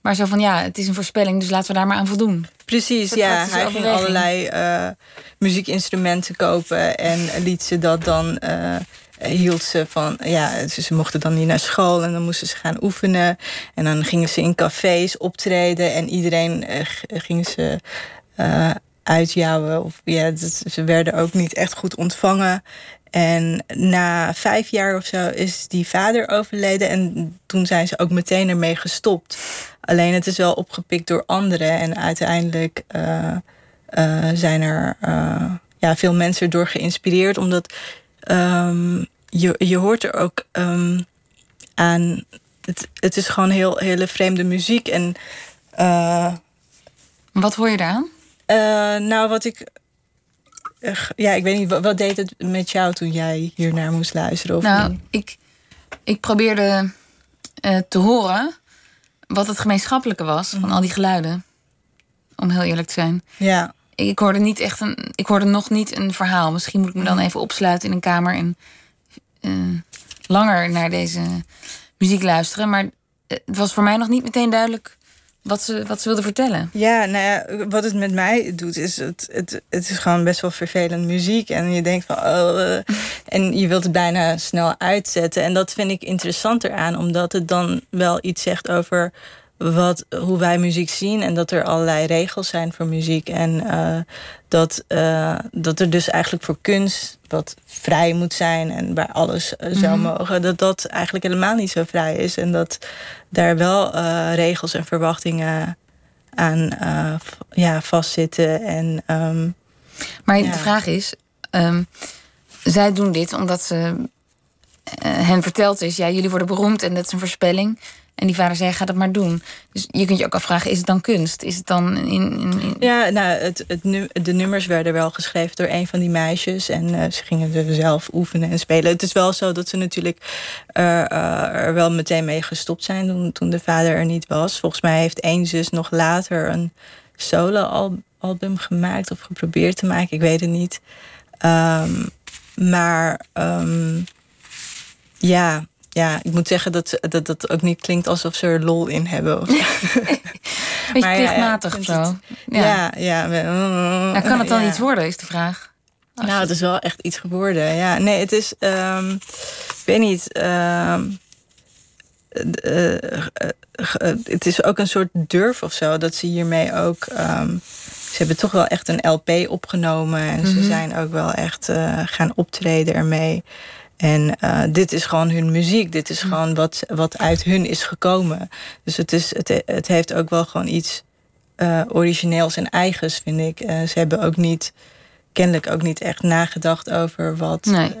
Maar zo van ja, het is een voorspelling, dus laten we daar maar aan voldoen. Precies, ja. Hij ging allerlei uh, muziekinstrumenten kopen en liet ze dat dan. Uh, hield ze van, ja, ze mochten dan niet naar school en dan moesten ze gaan oefenen. En dan gingen ze in cafés optreden en iedereen uh, ging ze uitjouwen. Of, ja, ze werden ook niet echt goed ontvangen. En na vijf jaar of zo is die vader overleden. En toen zijn ze ook meteen ermee gestopt. Alleen het is wel opgepikt door anderen. En uiteindelijk uh, uh, zijn er uh, ja, veel mensen door geïnspireerd. Omdat um, je, je hoort er ook um, aan. Het, het is gewoon heel, hele vreemde muziek. En, Wat hoor je daar? Uh, nou, wat ik. Uh, ja, ik weet niet, wat, wat, deed het met jou toen jij hier naar moest luisteren? Of nou, ik, ik probeerde uh, te horen wat het gemeenschappelijke was van mhm. al die geluiden. Om heel eerlijk te zijn. Ja. Ik hoorde niet echt een. Ik hoorde nog niet een verhaal. Misschien moet ik me dan mhm. even opsluiten in een kamer en langer naar deze muziek luisteren. Maar het was voor mij nog niet meteen duidelijk wat ze, wat ze wilde vertellen. Ja, nou ja, wat het met mij doet, is het, het, het is gewoon best wel vervelend muziek. En je denkt van, oh, uh, en je wilt het bijna snel uitzetten. En dat vind ik interessanter aan, omdat het dan wel iets zegt over wat, hoe wij muziek zien en dat er allerlei regels zijn voor muziek. En uh, dat, uh, dat er dus eigenlijk voor kunst, wat vrij moet zijn en waar alles zou mhm. mogen, dat dat eigenlijk helemaal niet zo vrij is. En dat daar wel regels en verwachtingen aan ja, vastzitten. En, um, maar de vraag is. Um, zij doen dit omdat ze hen verteld is: ja, jullie worden beroemd en dat is een voorspelling. En die vader zei, ga dat maar doen. Dus je kunt je ook afvragen, is het dan kunst? Is het dan in... in, in... Ja, nou, het, het, de nummers werden wel geschreven door een van die meisjes. En uh, ze gingen er zelf oefenen en spelen. Het is wel zo dat ze natuurlijk uh, er wel meteen mee gestopt zijn... Toen, toen de vader er niet was. Volgens mij heeft één zus nog later een solo-album gemaakt... of geprobeerd te maken, ik weet het niet. Um, maar um, ja, ja, ik moet zeggen dat, dat dat ook niet klinkt alsof ze er lol in hebben. Of Beetje plichtmatig ja, of zo. ja, ja. ja. kan het dan iets worden, is de vraag. nou, het is wel echt iets geworden. Ja, nee, het is. Um, ik weet niet. Um, uh, uh, het is ook een soort durf of zo. Dat ze hiermee ook. Um, ze hebben toch wel echt een LP opgenomen. En mm -hmm. ze mhm. zijn ook wel echt uh, gaan optreden ermee. En uh, dit is gewoon hun muziek. Dit is gewoon wat, wat uit hun is gekomen. Dus het, is, het, het heeft ook wel gewoon iets uh, origineels en eigens, vind ik. Uh, ze hebben ook niet, kennelijk ook niet echt nagedacht over wat nee.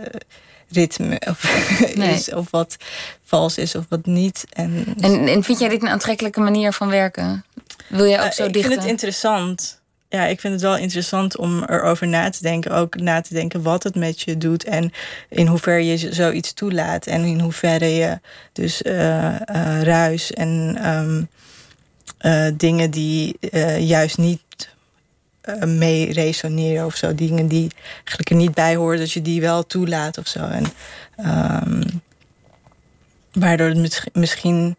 ritme of nee. is, of wat vals is of wat niet. En, en, en vind jij dit een aantrekkelijke manier van werken? Wil jij ook zo dichten? Ik vind het interessant ja, ik vind het wel interessant om erover na te denken. Ook na te denken wat het met je doet. En in hoeverre je zoiets toelaat. En in hoeverre je dus uh, uh, ruis en um, uh, dingen die juist niet mee resoneren of zo. Dingen die eigenlijk er niet bij horen, dat je die wel toelaat of zo. En um, waardoor het misschien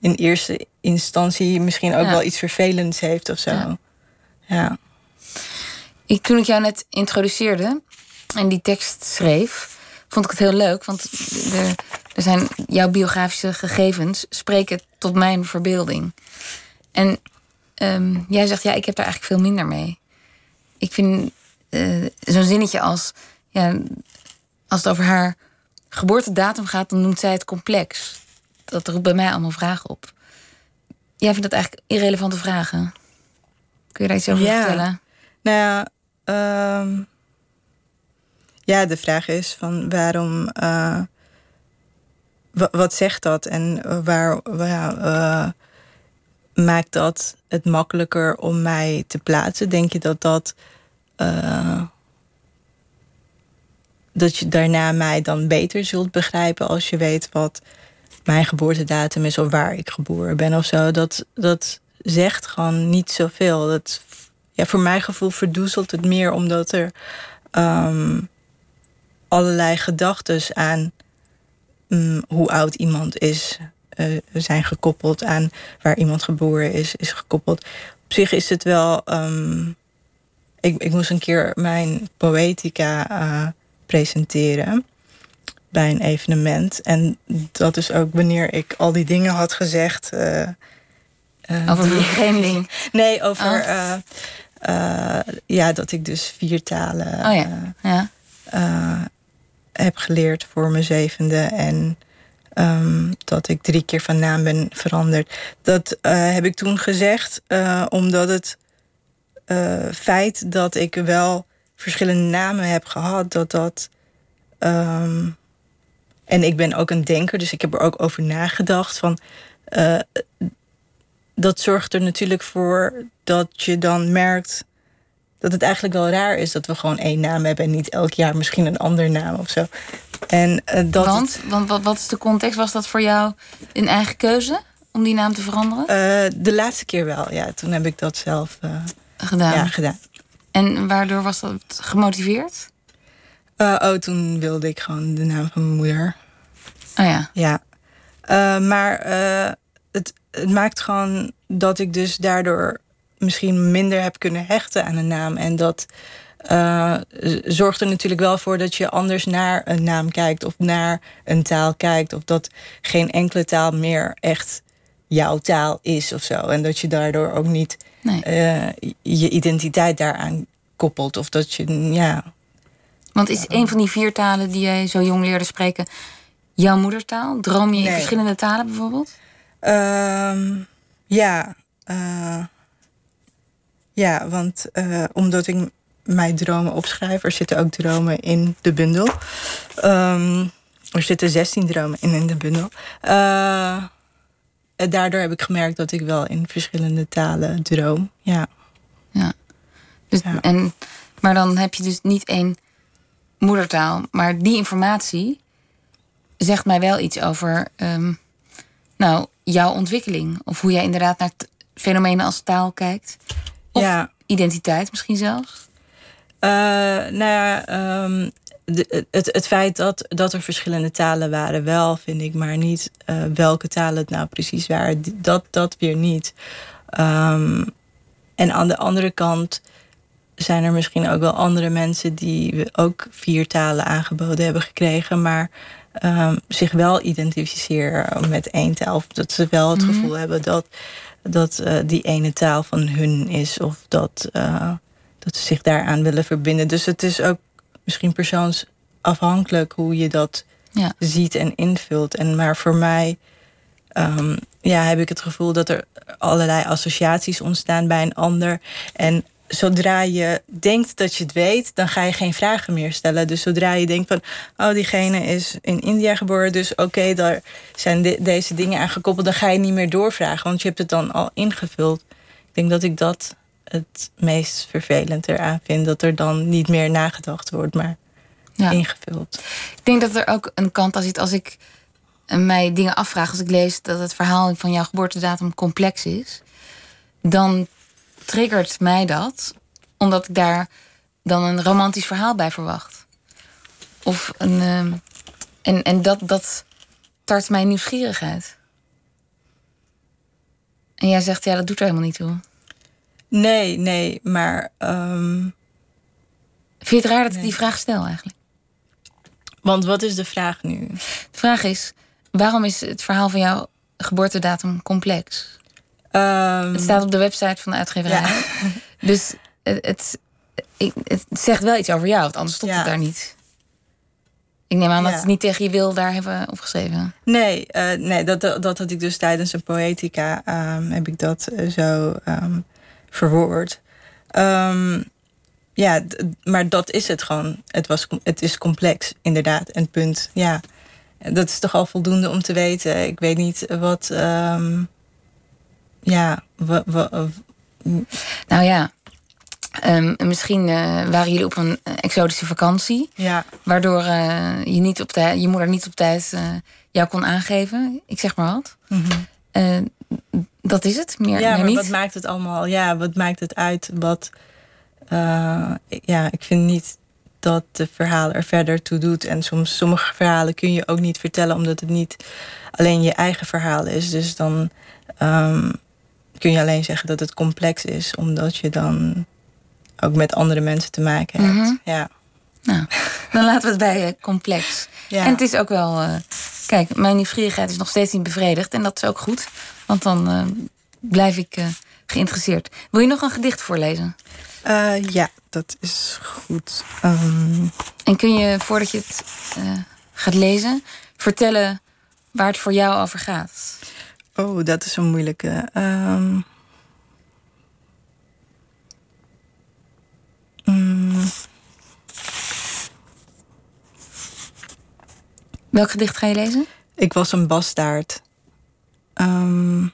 in eerste instantie misschien ook ja. wel iets vervelends heeft of zo. Ja. Ja. Ik, toen ik jou net introduceerde en die tekst schreef, vond ik het heel leuk. Want er, zijn jouw biografische gegevens spreken tot mijn verbeelding. En um, jij zegt, ja, ik heb daar eigenlijk veel minder mee. Ik vind uh, zo'n zinnetje als, ja, als het over haar geboortedatum gaat, dan noemt zij het complex. Dat roept bij mij allemaal vragen op. Jij vindt dat eigenlijk irrelevante vragen? Kun je daar iets over ja. vertellen? Nou ja, um, ja, de vraag is van waarom. Uh, wat zegt dat en waar, waar uh, maakt dat het makkelijker om mij te plaatsen? Denk je dat dat. Uh, dat je daarna mij dan beter zult begrijpen als je weet wat mijn geboortedatum is of waar ik geboren ben of zo. Dat, dat zegt gewoon niet zoveel. Dat, ja, voor mijn gevoel verdoezelt het meer omdat er um, allerlei gedachten aan um, hoe oud iemand is, uh, zijn gekoppeld aan waar iemand geboren is, is gekoppeld. Op zich is het wel. Um, ik, ik moest een keer mijn poëtica uh, presenteren bij een evenement. En dat is ook wanneer ik al die dingen had gezegd. Uh, over die vreemding? Nee, over oh. uh, ja, dat ik dus vier talen oh, ja. Ja. heb geleerd voor mijn zevende. En um, dat ik drie keer van naam ben veranderd. Dat heb ik toen gezegd, omdat het feit dat ik wel verschillende namen heb gehad, dat dat. Um, en ik ben ook een denker, dus ik heb er ook over nagedacht. Van, dat zorgt er natuurlijk voor dat je dan merkt dat het eigenlijk wel raar is dat we gewoon één naam hebben en niet elk jaar misschien een andere naam of zo. En, uh, dat Want, het... want wat, wat is de context? Was dat voor jou een eigen keuze om die naam te veranderen? Uh, de laatste keer wel, ja. Toen heb ik dat zelf uh, gedaan. Ja, gedaan. En waardoor was dat gemotiveerd? oh, toen wilde ik gewoon de naam van mijn moeder. Oh ja. Ja. maar het, maakt gewoon dat ik dus daardoor misschien minder heb kunnen hechten aan een naam. En dat uh, zorgt er natuurlijk wel voor dat je anders naar een naam kijkt of naar een taal kijkt. Of dat geen enkele taal meer echt jouw taal is of zo. En dat je daardoor ook niet eh, je identiteit daaraan koppelt. Of dat je, ja. Want is een van die vier talen die jij zo jong leerde spreken jouw moedertaal? Droom je in verschillende talen bijvoorbeeld? Ehm, ja. Uh, ja, want uh, omdat ik mijn dromen opschrijf, er zitten ook dromen in de bundel. Um, er zitten 16 dromen in, in de bundel. Uh, daardoor heb ik gemerkt dat ik wel in verschillende talen droom. Ja. ja. Dus, En, maar dan heb je dus niet één moedertaal. Maar die informatie zegt mij wel iets over um, nou, jouw ontwikkeling. Of hoe jij inderdaad naar fenomenen als taal kijkt. Of ja. identiteit misschien zelfs. Uh, nou ja, um, de, het, het feit dat, dat er verschillende talen waren, wel vind ik, maar niet uh, welke talen het nou precies waren. Dat, dat weer niet. Um, en aan de andere kant zijn er misschien ook wel andere mensen die ook vier talen aangeboden hebben gekregen, maar um, zich wel identificeren met één taal. Of dat ze wel het mhm. gevoel hebben dat, dat uh, die ene taal van hun is, of dat, uh, dat ze zich daaraan willen verbinden. Dus het is ook misschien persoonsafhankelijk hoe je dat ja. ziet en invult. En maar voor mij um, ja, heb ik het gevoel dat er allerlei associaties ontstaan bij een ander. En zodra je denkt dat je het weet, dan ga je geen vragen meer stellen. Dus zodra je denkt van, oh, diegene is in India geboren, dus oké, daar zijn deze dingen aan gekoppeld, dan ga je niet meer doorvragen, want je hebt het dan al ingevuld. Ik denk dat ik dat het meest vervelend eraan vind, dat er dan niet meer nagedacht wordt, maar ingevuld. Ik denk dat er ook een kant aan zit als ik mij dingen afvraag, als ik lees dat het verhaal van jouw geboortedatum complex is, dan triggert mij dat omdat ik daar dan een romantisch verhaal bij verwacht. Of een. Ehm, en en dat, dat tart mijn nieuwsgierigheid. En jij zegt, ja, dat doet er helemaal niet toe. Nee, nee, maar. Um... Vind je het raar dat ik die vraag stel eigenlijk? Want wat is de vraag nu? De vraag is: waarom is het verhaal van jouw geboortedatum complex? Um, het staat op de website van de uitgeverij. Dus het, het, het, zegt wel iets over jou, want anders stopt het daar niet. Ik neem aan dat het niet tegen je wil daar hebben opgeschreven. Nee, uh, nee dat, dat, dat had ik dus tijdens een poëtica um, heb ik dat uh, zo um, verwoord. Ja, maar dat is het gewoon. Het, was, het is complex, inderdaad. En punt. Ja, dat is toch al voldoende om te weten. Ik weet niet wat ja, we, we, nou ja. Um, misschien uh, waren jullie op een exotische vakantie. Ja. Waardoor uh, je, niet op tijd, je moeder niet op tijd uh, jou kon aangeven. Ik zeg maar wat. Mm -hmm. dat is het. Meer, ja, meer maar wat maakt het allemaal? Ja, wat maakt het uit? Wat, ja, ik vind niet dat de verhaal er verder toe doet. En soms sommige verhalen kun je ook niet vertellen, omdat het niet alleen je eigen verhaal is. Dus dan. Um, kun je alleen zeggen dat het complex is, omdat je dan ook met andere mensen te maken hebt. Mhm. Ja. Nou, dan laten we het bij uh, complex. Ja. En het is ook wel. Uh, kijk, mijn nieuwsgierigheid is nog steeds niet bevredigd. En dat is ook goed, want dan uh, blijf ik geïnteresseerd. Wil je nog een gedicht voorlezen? ja, dat is goed. Um... En kun je, voordat je het gaat lezen, vertellen waar het voor jou over gaat? Oh, dat is een moeilijke. Um... Welk gedicht ga je lezen? Ik was een bastaard. Um...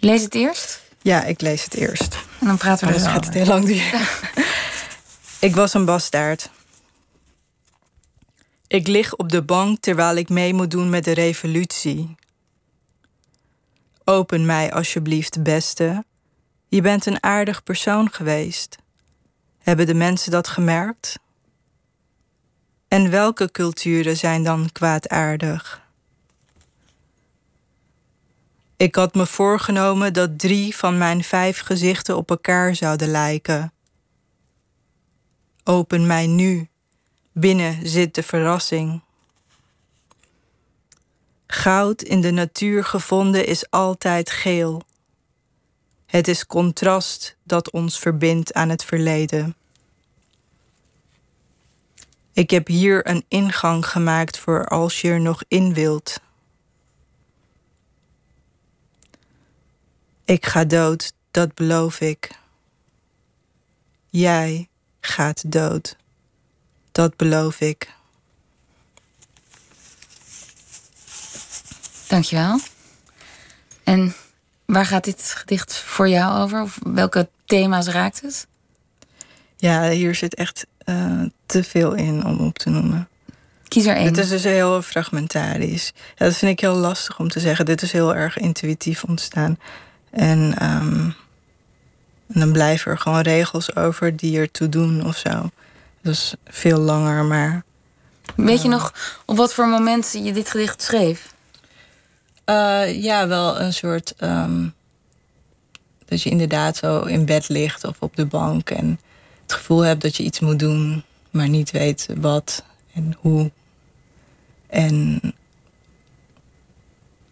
Lees het eerst? Ja, ik lees het eerst. En dan praten we dus gaat het heel lang duren. ik was een bastaard. Ik lig op de bank terwijl ik mee moet doen met de revolutie. Open mij alsjeblieft, beste. Je bent een aardig persoon geweest. Hebben de mensen dat gemerkt? En welke culturen zijn dan kwaadaardig? Ik had me voorgenomen dat drie van mijn vijf gezichten op elkaar zouden lijken. Open mij nu Binnen zit de verrassing. Goud in de natuur gevonden is altijd geel. Het is contrast dat ons verbindt aan het verleden. Ik heb hier een ingang gemaakt voor als je er nog in wilt. Ik ga dood, dat beloof ik. Jij gaat dood, dat beloof ik. Dankjewel. En waar gaat dit gedicht voor jou over? Of welke thema's raakt het? Ja, hier zit echt uh, te veel in om op te noemen. Kies er één. Het is dus heel fragmentarisch. Ja, dat vind ik heel lastig om te zeggen. Dit is heel erg intuïtief ontstaan. En, um, en dan blijven er gewoon regels over die ertoe doen of zo. Is veel langer, maar. Weet je nog op wat voor moment je dit gedicht schreef? Uh, ja, wel een soort. Um, dat je inderdaad zo in bed ligt of op de bank en het gevoel hebt dat je iets moet doen, maar niet weet wat en hoe. En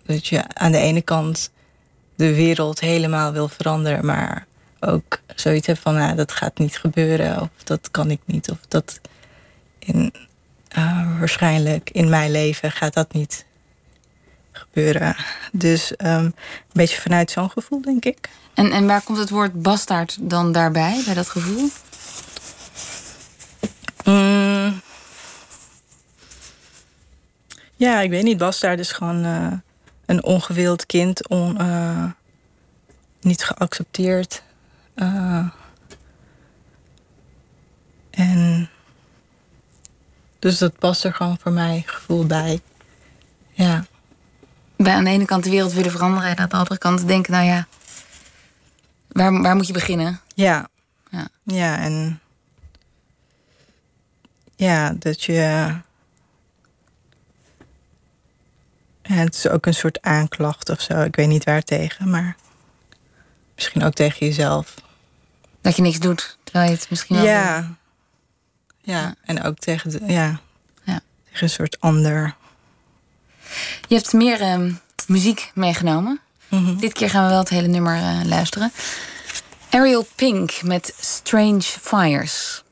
dat je aan de ene kant de wereld helemaal wil veranderen, maar ook zoiets hebt van, nou, dat gaat niet gebeuren, of dat kan ik niet, of dat in, uh, waarschijnlijk in mijn leven gaat dat niet gebeuren. Dus um, een beetje vanuit zo'n gevoel, denk ik. En, en waar komt het woord bastaard dan daarbij, bij dat gevoel? Mm. Ja, ik weet niet. Bastaard is gewoon uh, een ongewild kind, on, uh, niet geaccepteerd. Uh, en dus dat past er gewoon voor mij gevoel bij. Ja. Bij aan de ene kant de wereld willen veranderen en aan de andere kant denken, nou ja, waar, waar moet je beginnen? Ja. Ja, ja en ja, dat je. Het is ook een soort aanklacht of zo. Ik weet niet waar tegen, maar misschien ook tegen jezelf. Dat je niks doet, terwijl je het misschien wel. Ja. Ja, ja. en ook tegen, de, ja, ja. tegen een soort ander. Je hebt meer uh, muziek meegenomen. Mm -hmm. Dit keer gaan we wel het hele nummer uh, luisteren. Ariel Pink met Strange Fires.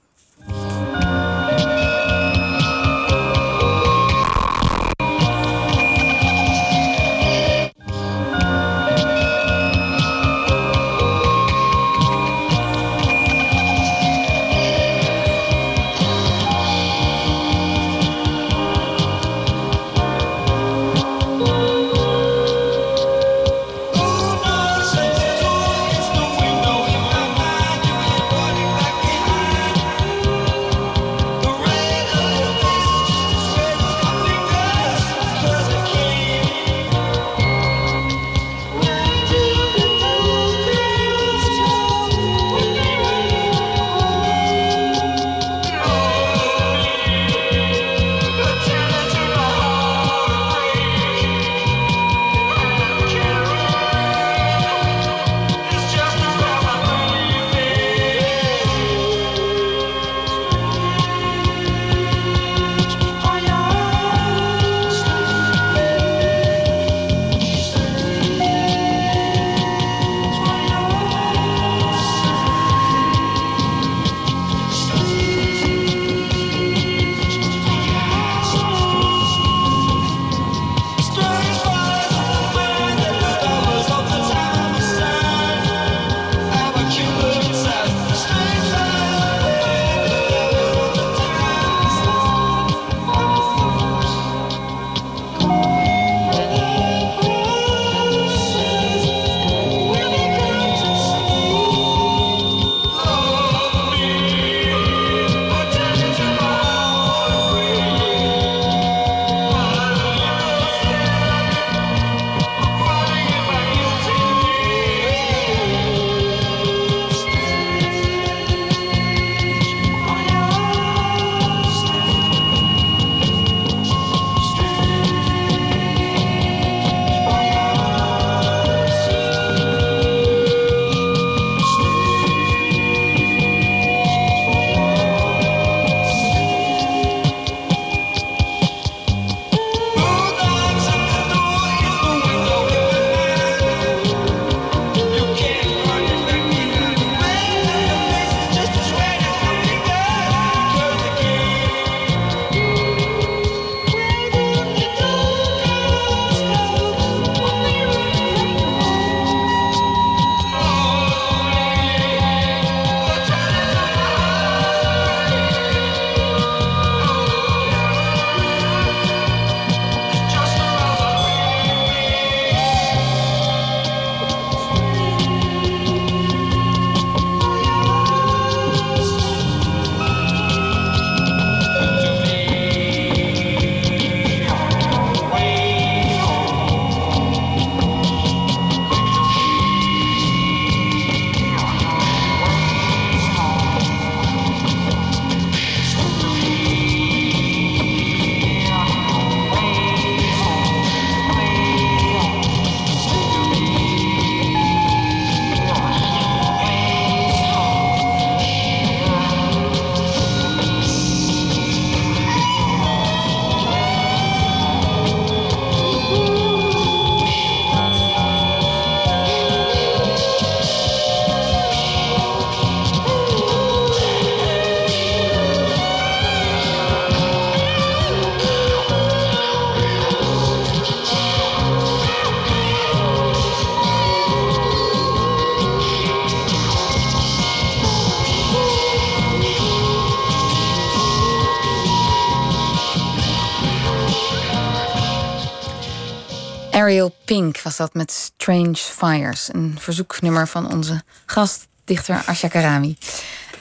Pink was dat met Strange Fires. Een verzoeknummer van onze gastdichter Asha Karami.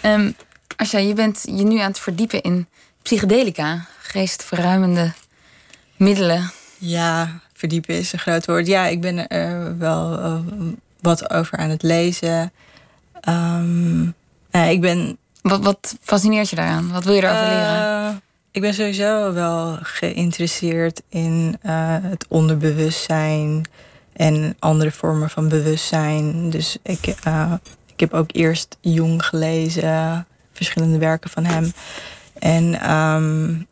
Um, Asha, je bent je nu aan het verdiepen in psychedelica. Geestverruimende middelen. Ja, verdiepen is een groot woord. Ja, ik ben er wel uh, wat over aan het lezen. Um, ik ben... Wat, wat fascineert je daaraan? Wat wil je erover uh, leren? Ik ben sowieso wel geïnteresseerd in uh, het onderbewustzijn en andere vormen van bewustzijn. Dus ik, uh, ik heb ook eerst Jung gelezen, verschillende werken van hem. En um,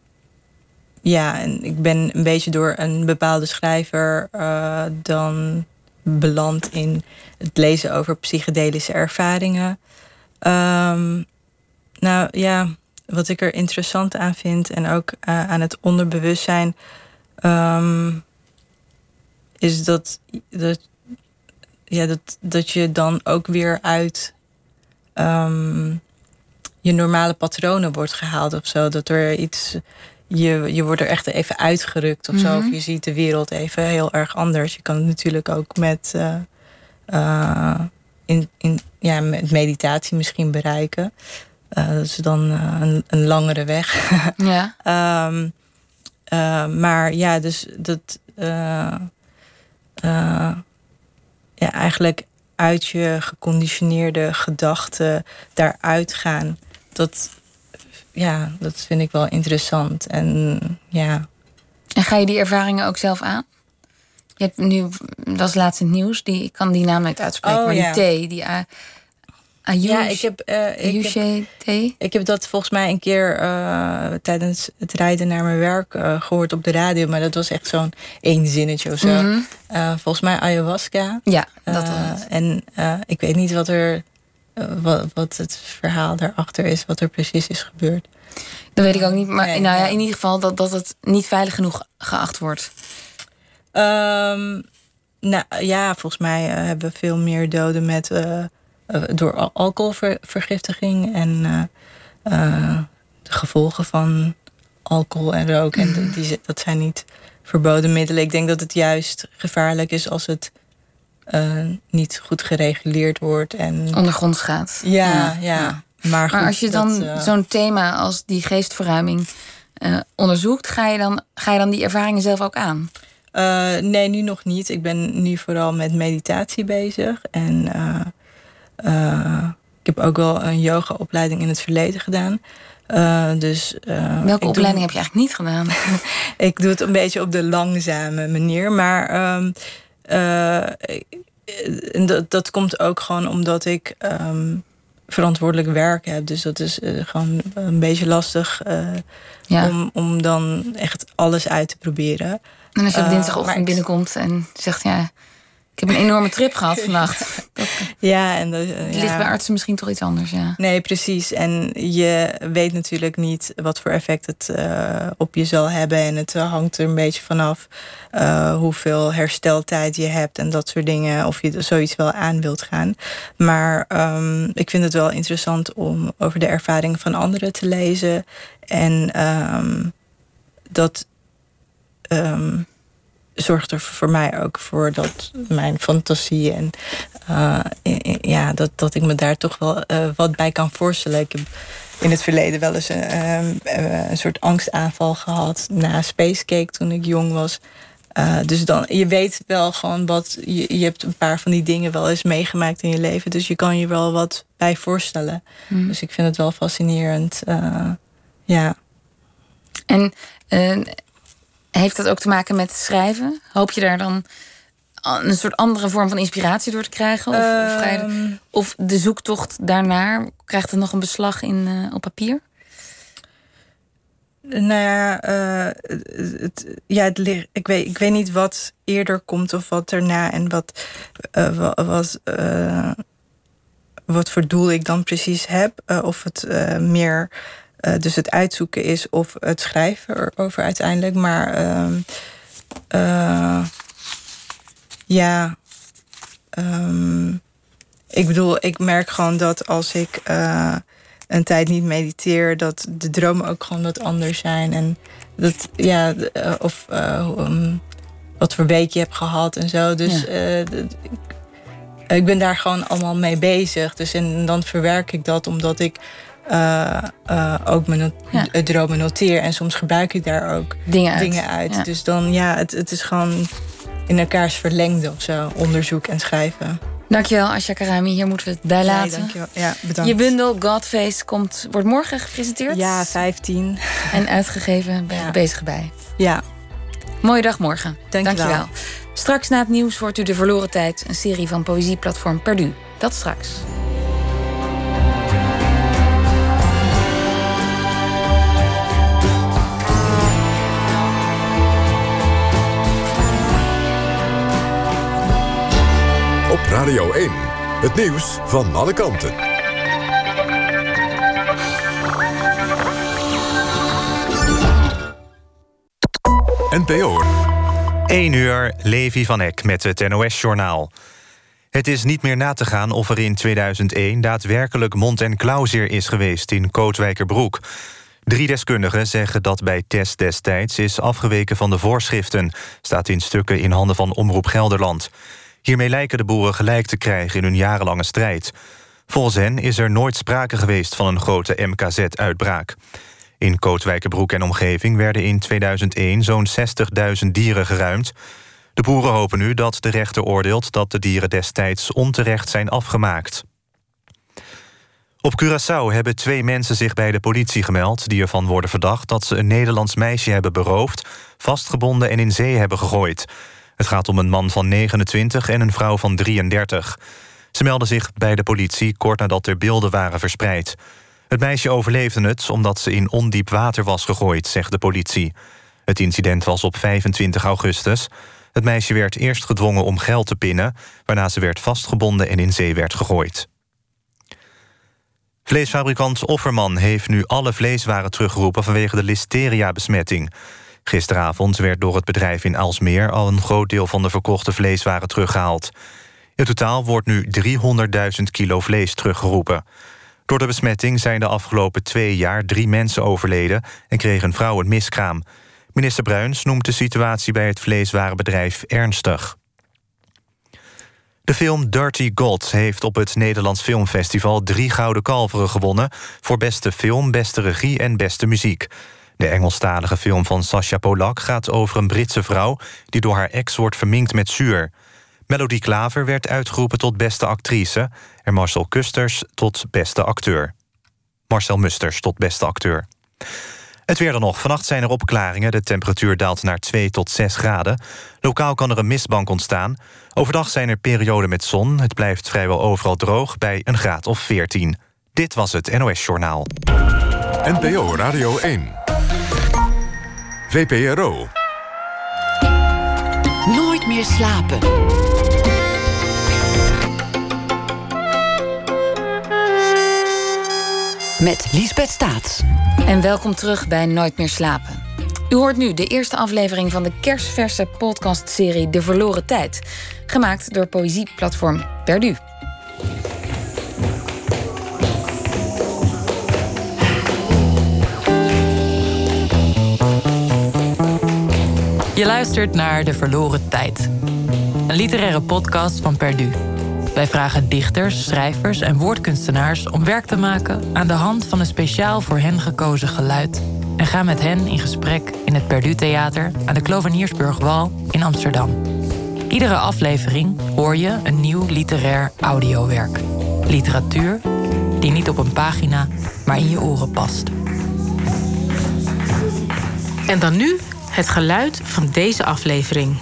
ja, en ik ben een beetje door een bepaalde schrijver uh, dan beland in het lezen over psychedelische ervaringen. Um, nou ja, wat ik er interessant aan vind en ook uh, aan het onderbewustzijn, um, is dat, dat, ja, dat, dat je dan ook weer uit um, je normale patronen wordt gehaald of zo. Dat er iets. Je, je wordt er echt even uitgerukt of zo. Of je ziet de wereld even heel erg anders. Je kan het natuurlijk ook met, uh, uh, in, in, ja, met meditatie misschien bereiken. Uh, dat is dan uh, een, een, langere weg. ja. um, uh, maar ja, dus dat. ja, eigenlijk uit je geconditioneerde gedachten daaruit gaan. Dat, ja, dat vind ik wel interessant. En ja. En ga je die ervaringen ook zelf aan? Je hebt nu, dat was laatst in het nieuws, die, ik kan die naam niet uitspreken, oh, maar die thee, die Ayush, ja, ik heb, uh, ik, heb, ik heb dat volgens mij een keer uh, tijdens het rijden naar mijn werk uh, gehoord op de radio. Maar dat was echt zo'n één zinnetje of zo. Mhm. Volgens mij ayahuasca. Ja, dat was. En ik weet niet wat, er, wat, wat het verhaal daarachter is, wat er precies is gebeurd. Dat weet ik ook niet. Maar nee, nou ja, in ieder geval dat, dat het niet veilig genoeg geacht wordt. Um, nou ja, volgens mij hebben we veel meer doden met door alcoholvergiftiging en uh, uh, de gevolgen van alcohol en rook. En die, dat zijn niet verboden middelen. Ik denk dat het juist gevaarlijk is als het uh, niet goed gereguleerd wordt. En, Ondergronds gaat. Ja, ja. ja. Maar, goed, maar, als je dan dat, zo'n thema als die geestverruiming onderzoekt, ga je, dan, ga je dan die ervaringen zelf ook aan? Nee, nu nog niet. Ik ben nu vooral met meditatie bezig. En uh, ik heb ook wel een yogaopleiding in het verleden gedaan. Uh, dus, Welke opleiding doe, heb je eigenlijk niet gedaan? ik doe het een beetje op de langzame manier. Maar um, dat, dat komt ook gewoon omdat ik um, verantwoordelijk werk heb. Dus dat is gewoon een beetje lastig ja. om, om dan echt alles uit te proberen. En als je op dinsdagochtend binnenkomt en zegt... ja, heb een enorme trip gehad vannacht. Dat, ja, en dat, het ligt bij artsen misschien toch iets anders, ja. Nee, precies. En je weet natuurlijk niet wat voor effect het uh, op je zal hebben. En het hangt er een beetje vanaf uh, hoeveel hersteltijd je hebt en dat soort dingen. Of je zoiets wel aan wilt gaan. Maar um, ik vind het wel interessant om over de ervaringen van anderen te lezen. En um, dat... Um, zorgt er voor mij ook voor dat mijn fantasie en uh, ja, dat, dat ik me daar toch wel uh, wat bij kan voorstellen. Ik heb in het verleden wel eens een, uh, een soort angstaanval gehad na Spacecake toen ik jong was. dus dan, je weet wel gewoon wat. Je, je hebt een paar van die dingen wel eens meegemaakt in je leven. Dus je kan je wel wat bij voorstellen. Hmm. Dus ik vind het wel fascinerend. ja. En heeft dat ook te maken met schrijven? Hoop je daar dan een soort andere vorm van inspiratie door te krijgen? Of, of, je, of de zoektocht daarnaar, krijgt het nog een beslag in, uh, op papier? Nou ja, uh, het, ja het, ik, weet, ik weet niet wat eerder komt of wat erna en wat, uh, wat, wat voor doel ik dan precies heb. of het meer uh, dus het uitzoeken is of het schrijven erover uiteindelijk. Maar uh, uh, ja, um, ik bedoel, ik merk gewoon dat als ik uh, een tijd niet mediteer, dat de dromen ook gewoon wat anders zijn. En dat, ja, of um, wat voor week je hebt gehad en zo. Dus ik ben daar gewoon allemaal mee bezig. Dus en dan verwerk ik dat omdat ik ook mijn dromen noteer. En soms gebruik ik daar ook dingen uit. Dingen uit. Dus dan ja, het, het is gewoon in elkaars verlengde of zo, onderzoek en schrijven. Dankjewel, Asja Karami. Hier moeten we het bij laten. Nee, dankjewel. Ja, bedankt. Je bundel Godface komt, wordt morgen gepresenteerd? Ja, 15. En uitgegeven bij ja. Bezig bij. Ja. Mooie dag morgen. Dankjewel. dankjewel. Straks na het nieuws hoort u De Verloren Tijd, een serie van poëzieplatform Perdu. Dat straks. Radio 1, het nieuws van alle kanten. NPO. 1 uur, Levi van Eck met het NOS-journaal. Het is niet meer na te gaan of er in 2001 daadwerkelijk mond- en klauwzeer is geweest in Kootwijkerbroek. Drie deskundigen zeggen dat bij test destijds is afgeweken van de voorschriften... staat in stukken in handen van Omroep Gelderland. Hiermee lijken de boeren gelijk te krijgen in hun jarenlange strijd. Volgens hen is er nooit sprake geweest van een grote MKZ-uitbraak. In Kootwijkerbroek en omgeving werden in 2001 zo'n 60.000 dieren geruimd. De boeren hopen nu dat de rechter oordeelt dat de dieren destijds onterecht zijn afgemaakt. Op Curaçao hebben twee mensen zich bij de politie gemeld... die ervan worden verdacht dat ze een Nederlands meisje hebben beroofd... vastgebonden en in zee hebben gegooid. Het gaat om een man van 29 en een vrouw van 33. Ze melden zich bij de politie kort nadat er beelden waren verspreid. Het meisje overleefde het omdat ze in ondiep water was gegooid, zegt de politie. Het incident was op 25 augustus. Het meisje werd eerst gedwongen om geld te pinnen... waarna ze werd vastgebonden en in zee werd gegooid. Vleesfabrikant Offerman heeft nu alle vleeswaren teruggeroepen... vanwege de listeria-besmetting. Gisteravond werd door het bedrijf in Alsmeer... al een groot deel van de verkochte vleeswaren teruggehaald. In totaal wordt nu 300.000 kilo vlees teruggeroepen. Door de besmetting zijn de afgelopen twee jaar drie mensen overleden... en kreeg een vrouw een miskraam. Minister Bruins noemt de situatie bij het vleeswarenbedrijf ernstig. De film Dirty God heeft op het Nederlands Filmfestival... drie gouden kalveren gewonnen... voor beste film, beste regie en beste muziek. De Engelstalige film van Sasha Polak gaat over een Britse vrouw... die door haar ex wordt verminkt met zuur. Melody Klaver werd uitgeroepen tot beste actrice... en Marcel Kusters tot beste acteur. Marcel Musters tot beste acteur. Het weer dan nog. Vannacht zijn er opklaringen. De temperatuur daalt naar 2 tot 6 graden. Lokaal kan er een mistbank ontstaan. Overdag zijn er perioden met zon. Het blijft vrijwel overal droog bij een graad of 14. Dit was het NOS Journaal. NPO Radio 1. VPRO. Nooit meer slapen. Met Liesbeth Staats. En welkom terug bij Nooit meer slapen. U hoort nu de eerste aflevering van de kerstverse podcastserie De Verloren Tijd. Gemaakt door poëzieplatform Perdu. Je luistert naar De Verloren Tijd. Een literaire podcast van Perdu. Wij vragen dichters, schrijvers en woordkunstenaars om werk te maken aan de hand van een speciaal voor hen gekozen geluid. En gaan met hen in gesprek in het Perdu Theater aan de Kloveniersburgwal in Amsterdam. Iedere aflevering hoor je een nieuw literair audiowerk. Literatuur die niet op een pagina, maar in je oren past. En dan nu het geluid van deze aflevering.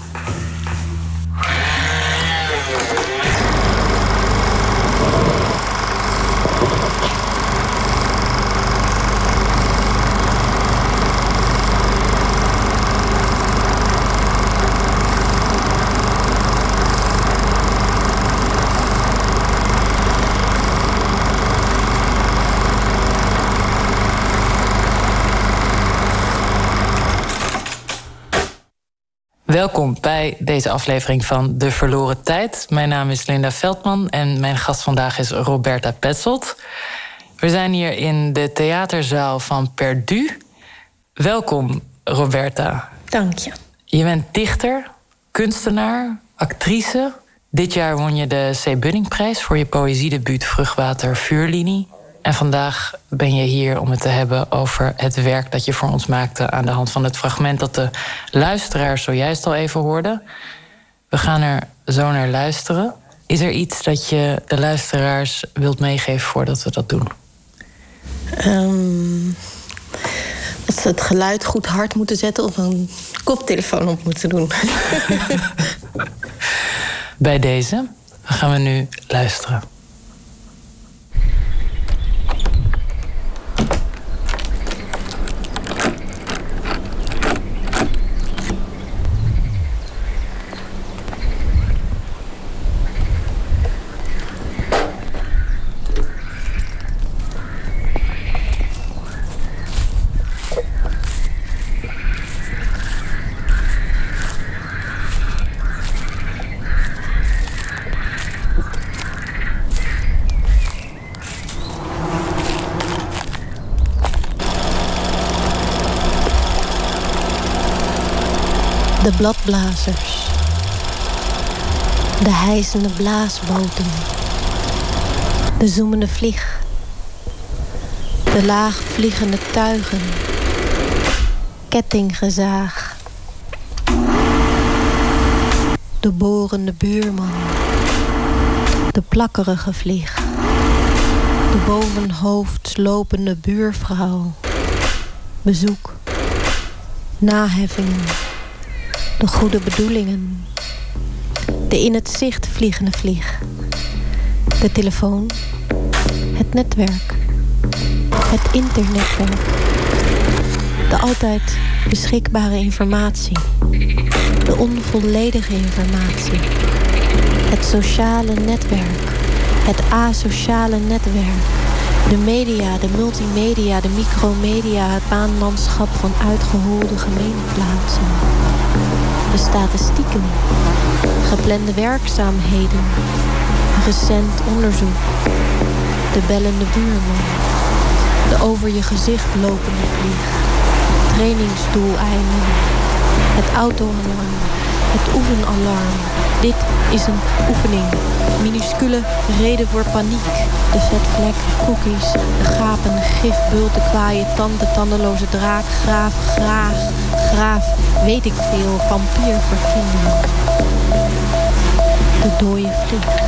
Welkom bij deze aflevering van De Verloren Tijd. Mijn naam is Linda Veldman en mijn gast vandaag is Roberta Petzold. We zijn hier in de theaterzaal van Perdu. Welkom, Roberta. Dank je. Je bent dichter, kunstenaar, actrice. Dit jaar won je de C. Bunningprijs voor je poëziedebuut Vruchtwater Vuurlinie. En vandaag ben je hier om het te hebben over het werk dat je voor ons maakte aan de hand van het fragment dat de luisteraars zojuist al even hoorden. We gaan er zo naar luisteren. Is er iets dat je de luisteraars wilt meegeven voordat we dat doen? Um, dat ze het geluid goed hard moeten zetten of een koptelefoon op moeten doen. Bij deze gaan we nu luisteren. Bladblazers. De hijzende blaasboten. De zoemende vlieg. De laagvliegende tuigen. Kettinggezaag. De borende buurman. De plakkerige vlieg. De bovenhoofd lopende buurvrouw. Bezoek. Naheffingen de goede bedoelingen. De in het zicht vliegende vlieg. De telefoon. Het netwerk. Het internetwerk. De altijd beschikbare informatie. De onvolledige informatie. Het sociale netwerk. Het asociale netwerk. De media, de multimedia, de micromedia, het baanlandschap van uitgeholde gemeenplaatsen de statistieken, geplande werkzaamheden, recent onderzoek, de bellende buurman, de over je gezicht lopende vlieg, trainingsdoeleinden, het autoalarm, het oefenalarm. Dit is een oefening. Minuscule reden voor paniek. De vetvlek, cookies, de gapende gifbult, de kwaaie tand, de tandeloze draak, graaf, graag, graaf, weet ik veel, vampier voor kinderen. De dode vlieg.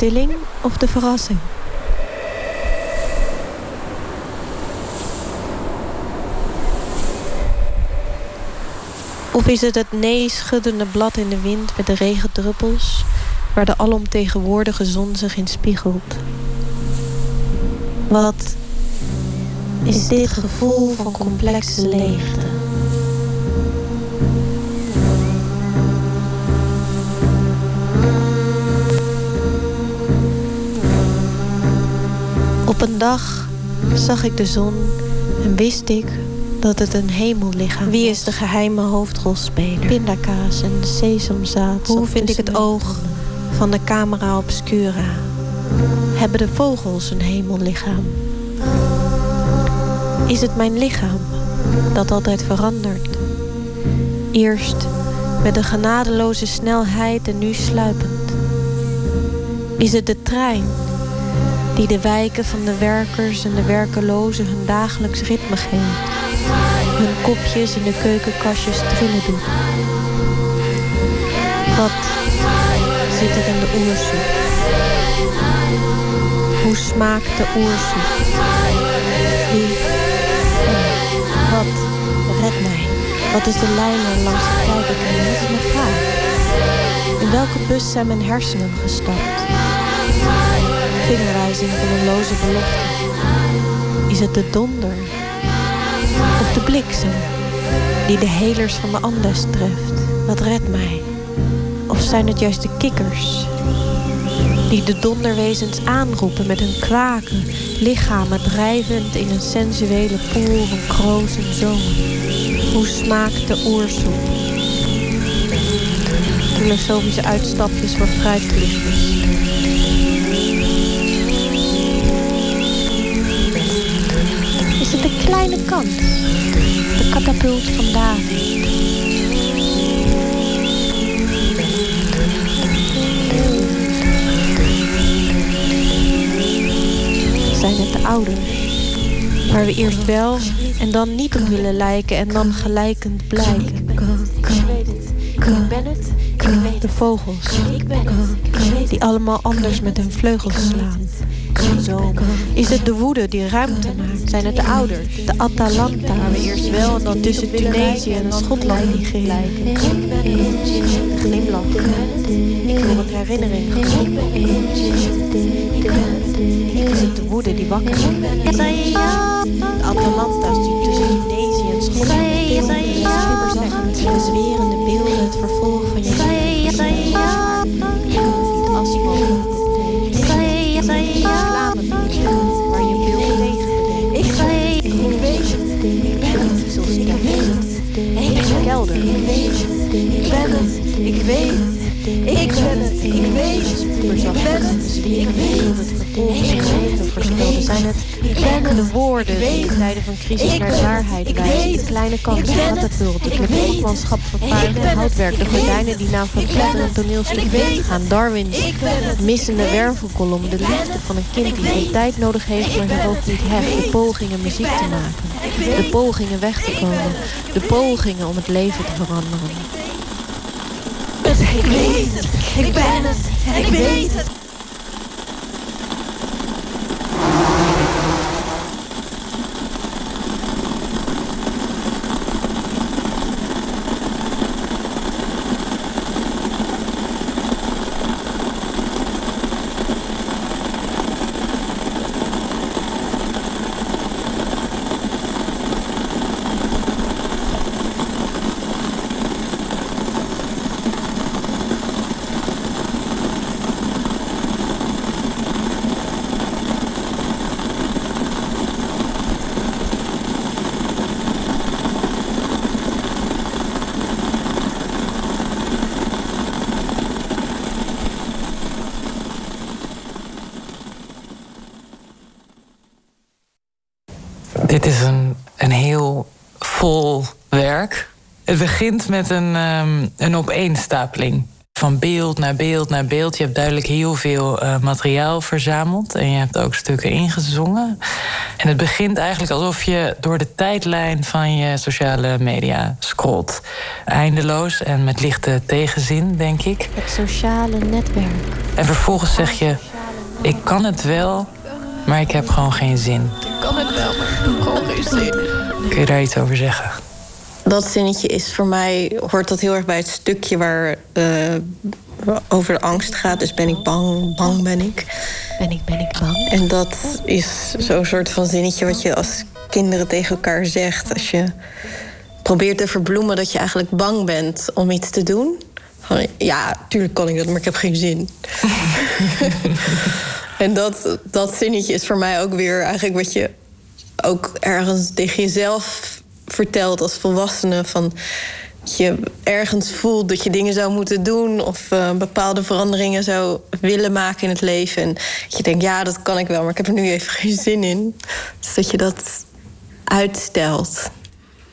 Verstilling of de verrassing? Of is het het nee-schuddende blad in de wind met de regendruppels, waar de alomtegenwoordige zon zich in spiegelt? Wat is dit gevoel van complexe leegte? Op een dag zag ik de zon en wist ik dat het een hemellichaam Wie is de geheime hoofdrolspeler? Pindakaas en sesamzaad. Hoe vind ik het oog van de camera obscura? Hebben de vogels een hemellichaam? Is het mijn lichaam dat altijd verandert? Eerst met een genadeloze snelheid en nu sluipend. Is het de trein die de wijken van de werkers en de werkelozen hun dagelijks ritme geeft? hun kopjes in de keukenkastjes trillen doet. Wat zit er in de oersoep? Hoe smaakt de oersoep? Wie wat redt mij? Wat is de lijn langs de kijken? Dat is mijn vraag. In welke bus zijn mijn hersenen gestapt? Vingerwijzing van een loze belofte. Is het de donder of de bliksem die de helers van de Andes treft. Wat redt mij? Of zijn het juist de kikkers die de donderwezens aanroepen met hun kwaken, lichamen drijvend in een sensuele poel van kroos en zomer? Hoe smaakt de oersoep? Filosofische uitstapjes voor fruitklichtjes. Kleine kans? De katapult van David. Zijn het de ouders? Waar we eerst wel en dan niet op willen lijken en dan gelijkend blijken. Ik weet het. Ik ben het. Ik weet de vogels. Ik ben het. Die allemaal anders met hun vleugels slaan. Zo. Is het de woede die ruimte maakt? Zijn het de ouders? De Atalanta, we eerst wel en dan tussen Tunesië en Schotland niet gelijken. Glimlach. Ik wil het herinnering. Is het de woede die wakker wordt? De Atalanta's die tussen Tunesië en Schotland met bezwerende beelden het vervolg Ik weet het. Ik ben het. Ik weet het. Ik ben het. Ik weet. Ik ben het. Ik weet het. Volksgenoten voorspelde. Zijn het enkele woorden die in tijden van crisis naar klaarheid wijzen. De kleine kans, de katapult, de klepperlandschap vervaardigd houtwerk. De gordijnen die na een verpletterend toneelstuk gaan. Darwin's missende wervelkolom. De liefde van een kind die geen tijd nodig heeft, maar zich ook niet hecht. De pogingen muziek te maken. De pogingen weg te komen. De pogingen om het leven te veranderen. Ik weet het, ik ben het, ik weet het. Dit is een, een heel vol werk. Het begint met een, um, een opeenstapeling. Van beeld naar beeld naar beeld. Je hebt duidelijk heel veel uh, materiaal verzameld. En je hebt ook stukken ingezongen. En het begint eigenlijk alsof je door de tijdlijn van je sociale media scrolt. Eindeloos en met lichte tegenzin, denk ik. Het sociale netwerk. En vervolgens zeg je: Ik kan het wel, maar ik heb gewoon geen zin. Ik kan het wel, maar ik heb gewoon geen zin. Kun je daar iets over zeggen? Dat zinnetje is voor mij, hoort dat heel erg bij het stukje waar uh, over de angst gaat. Dus ben ik bang, bang ben ik. Ben ik, ben ik bang. En dat is zo'n soort van zinnetje wat je als kinderen tegen elkaar zegt. Als je probeert te verbloemen dat je eigenlijk bang bent om iets te doen. Van, ja, tuurlijk kan ik dat, maar ik heb geen zin. en dat, dat zinnetje is voor mij ook weer eigenlijk wat je ook ergens tegen jezelf vertelt als volwassene. Van dat je ergens voelt dat je dingen zou moeten doen of uh, bepaalde veranderingen zou willen maken in het leven. En dat je denkt, ja, dat kan ik wel, maar ik heb er nu even geen zin in. Dus dat je dat uitstelt.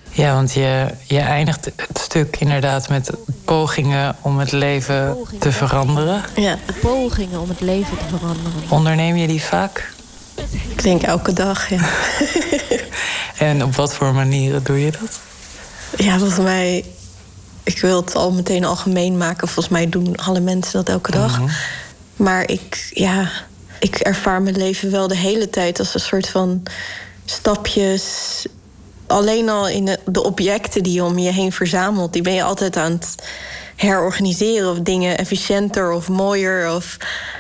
Ja, want je, je eindigt het stuk inderdaad met pogingen om het leven pogingen. te veranderen. Ja. Pogingen om het leven te veranderen. Onderneem je die vaak? Ik denk elke dag, ja. en op wat voor manieren doe je dat? Ja, volgens mij... Ik wil het al meteen algemeen maken. Volgens mij doen alle mensen dat elke dag. Mm -hmm. Maar ik, ja, ik ervaar mijn leven wel de hele tijd als een soort van stapjes. Alleen al in de, de objecten die je om je heen verzamelt, die ben je altijd aan het herorganiseren of dingen efficiënter of mooier of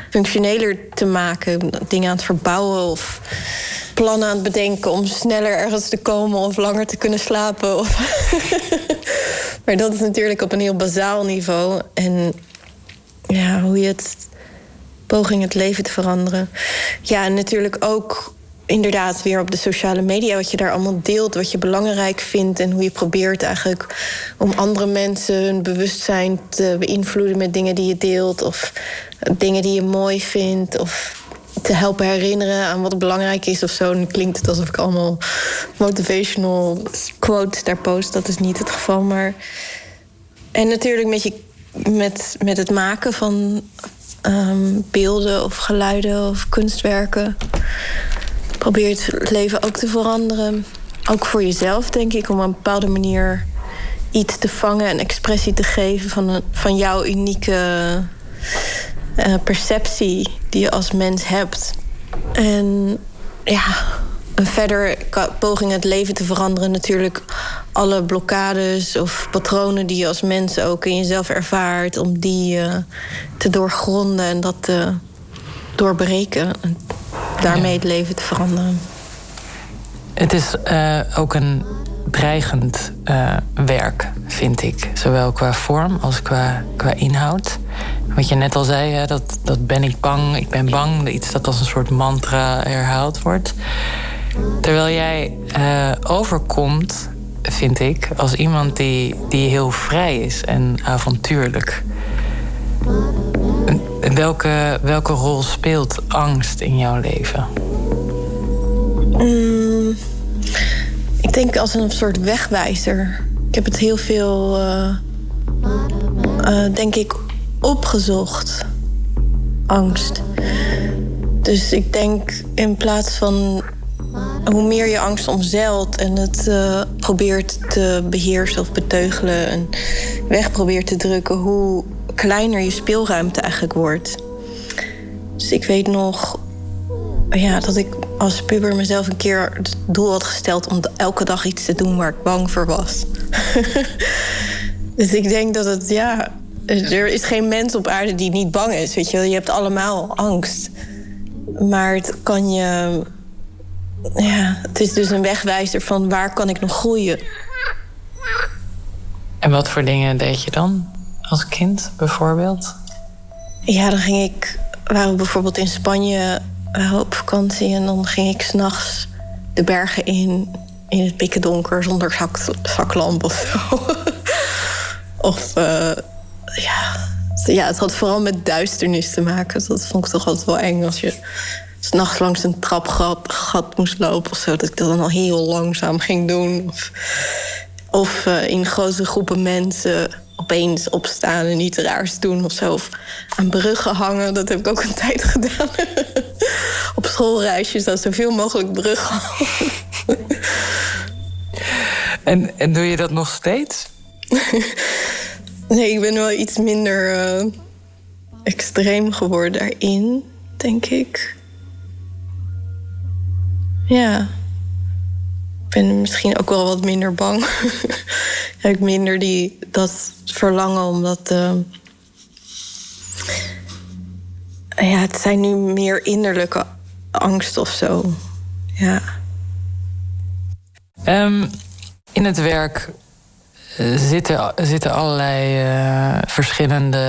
functioneler te maken. Dingen aan het verbouwen of plannen aan het bedenken om sneller ergens te komen of langer te kunnen slapen. Of maar dat is natuurlijk op een heel bazaal niveau. En ja, hoe je het poging het leven te veranderen. Ja, en natuurlijk ook inderdaad weer op de sociale media, wat je daar allemaal deelt, wat je belangrijk vindt en hoe je probeert eigenlijk om andere mensen hun bewustzijn te beïnvloeden met dingen die je deelt of dingen die je mooi vindt of te helpen herinneren aan wat belangrijk is of zo. Nu klinkt het alsof ik allemaal motivational quotes daar post. Dat is niet het geval, maar en natuurlijk met je met, met het maken van um, beelden of geluiden of kunstwerken probeert het leven ook te veranderen. Ook voor jezelf, denk ik, om op een bepaalde manier iets te vangen en expressie te geven van, een, van jouw unieke uh, perceptie die je als mens hebt. En ja, een verder poging het leven te veranderen, natuurlijk alle blokkades of patronen die je als mens ook in jezelf ervaart, om die uh, te doorgronden en dat te doorbreken daarmee het leven te veranderen. Het is uh, ook een dreigend uh, werk, vind ik. Zowel qua vorm als qua, qua inhoud. Wat je net al zei, hè, dat, dat ben ik bang, ik ben bang. Iets dat als een soort mantra herhaald wordt. Terwijl jij uh, overkomt, vind ik, als iemand die, die heel vrij is en avontuurlijk. En welke, welke rol speelt angst in jouw leven? Mm, ik denk als een soort wegwijzer. Ik heb het heel veel, uh, uh, denk ik, opgezocht. Angst. Dus ik denk in plaats van hoe meer je angst omzeilt en het uh, probeert te beheersen of beteugelen en weg probeert te drukken, hoe kleiner je speelruimte eigenlijk wordt. Dus ik weet nog ja, dat ik als puber mezelf een keer het doel had gesteld om elke dag iets te doen waar ik bang voor was. dus ik denk dat het, ja, er is geen mens op aarde die niet bang is. Weet je, je hebt allemaal angst. Maar het kan je. Ja, het is dus een wegwijzer van waar kan ik nog groeien. En wat voor dingen deed je dan als kind bijvoorbeeld? Ja, dan ging ik. We waren bijvoorbeeld in Spanje op vakantie en dan ging ik s'nachts de bergen in. In het pikken donker zonder zak, zaklamp of zo. of uh, ja, ja, het had vooral met duisternis te maken. Dat vond ik toch altijd wel eng als je s'nachts langs een trapgat gat moest lopen of zo. Dat ik dat dan al heel langzaam ging doen. Of, uh, in grote groepen mensen opeens opstaan en iets raars doen of zo. Of aan bruggen hangen, dat heb ik ook een tijd gedaan. Op schoolreisjes, dat zoveel mogelijk bruggen en, en doe je dat nog steeds? Nee, ik ben wel iets minder uh, extreem geworden daarin, denk ik. Ja. Ben misschien ook wel wat minder bang. Heb ik minder die, dat verlangen omdat. Uh, ja, het zijn nu meer innerlijke angst of zo. Ja. Um, in het werk zitten, zitten allerlei uh, verschillende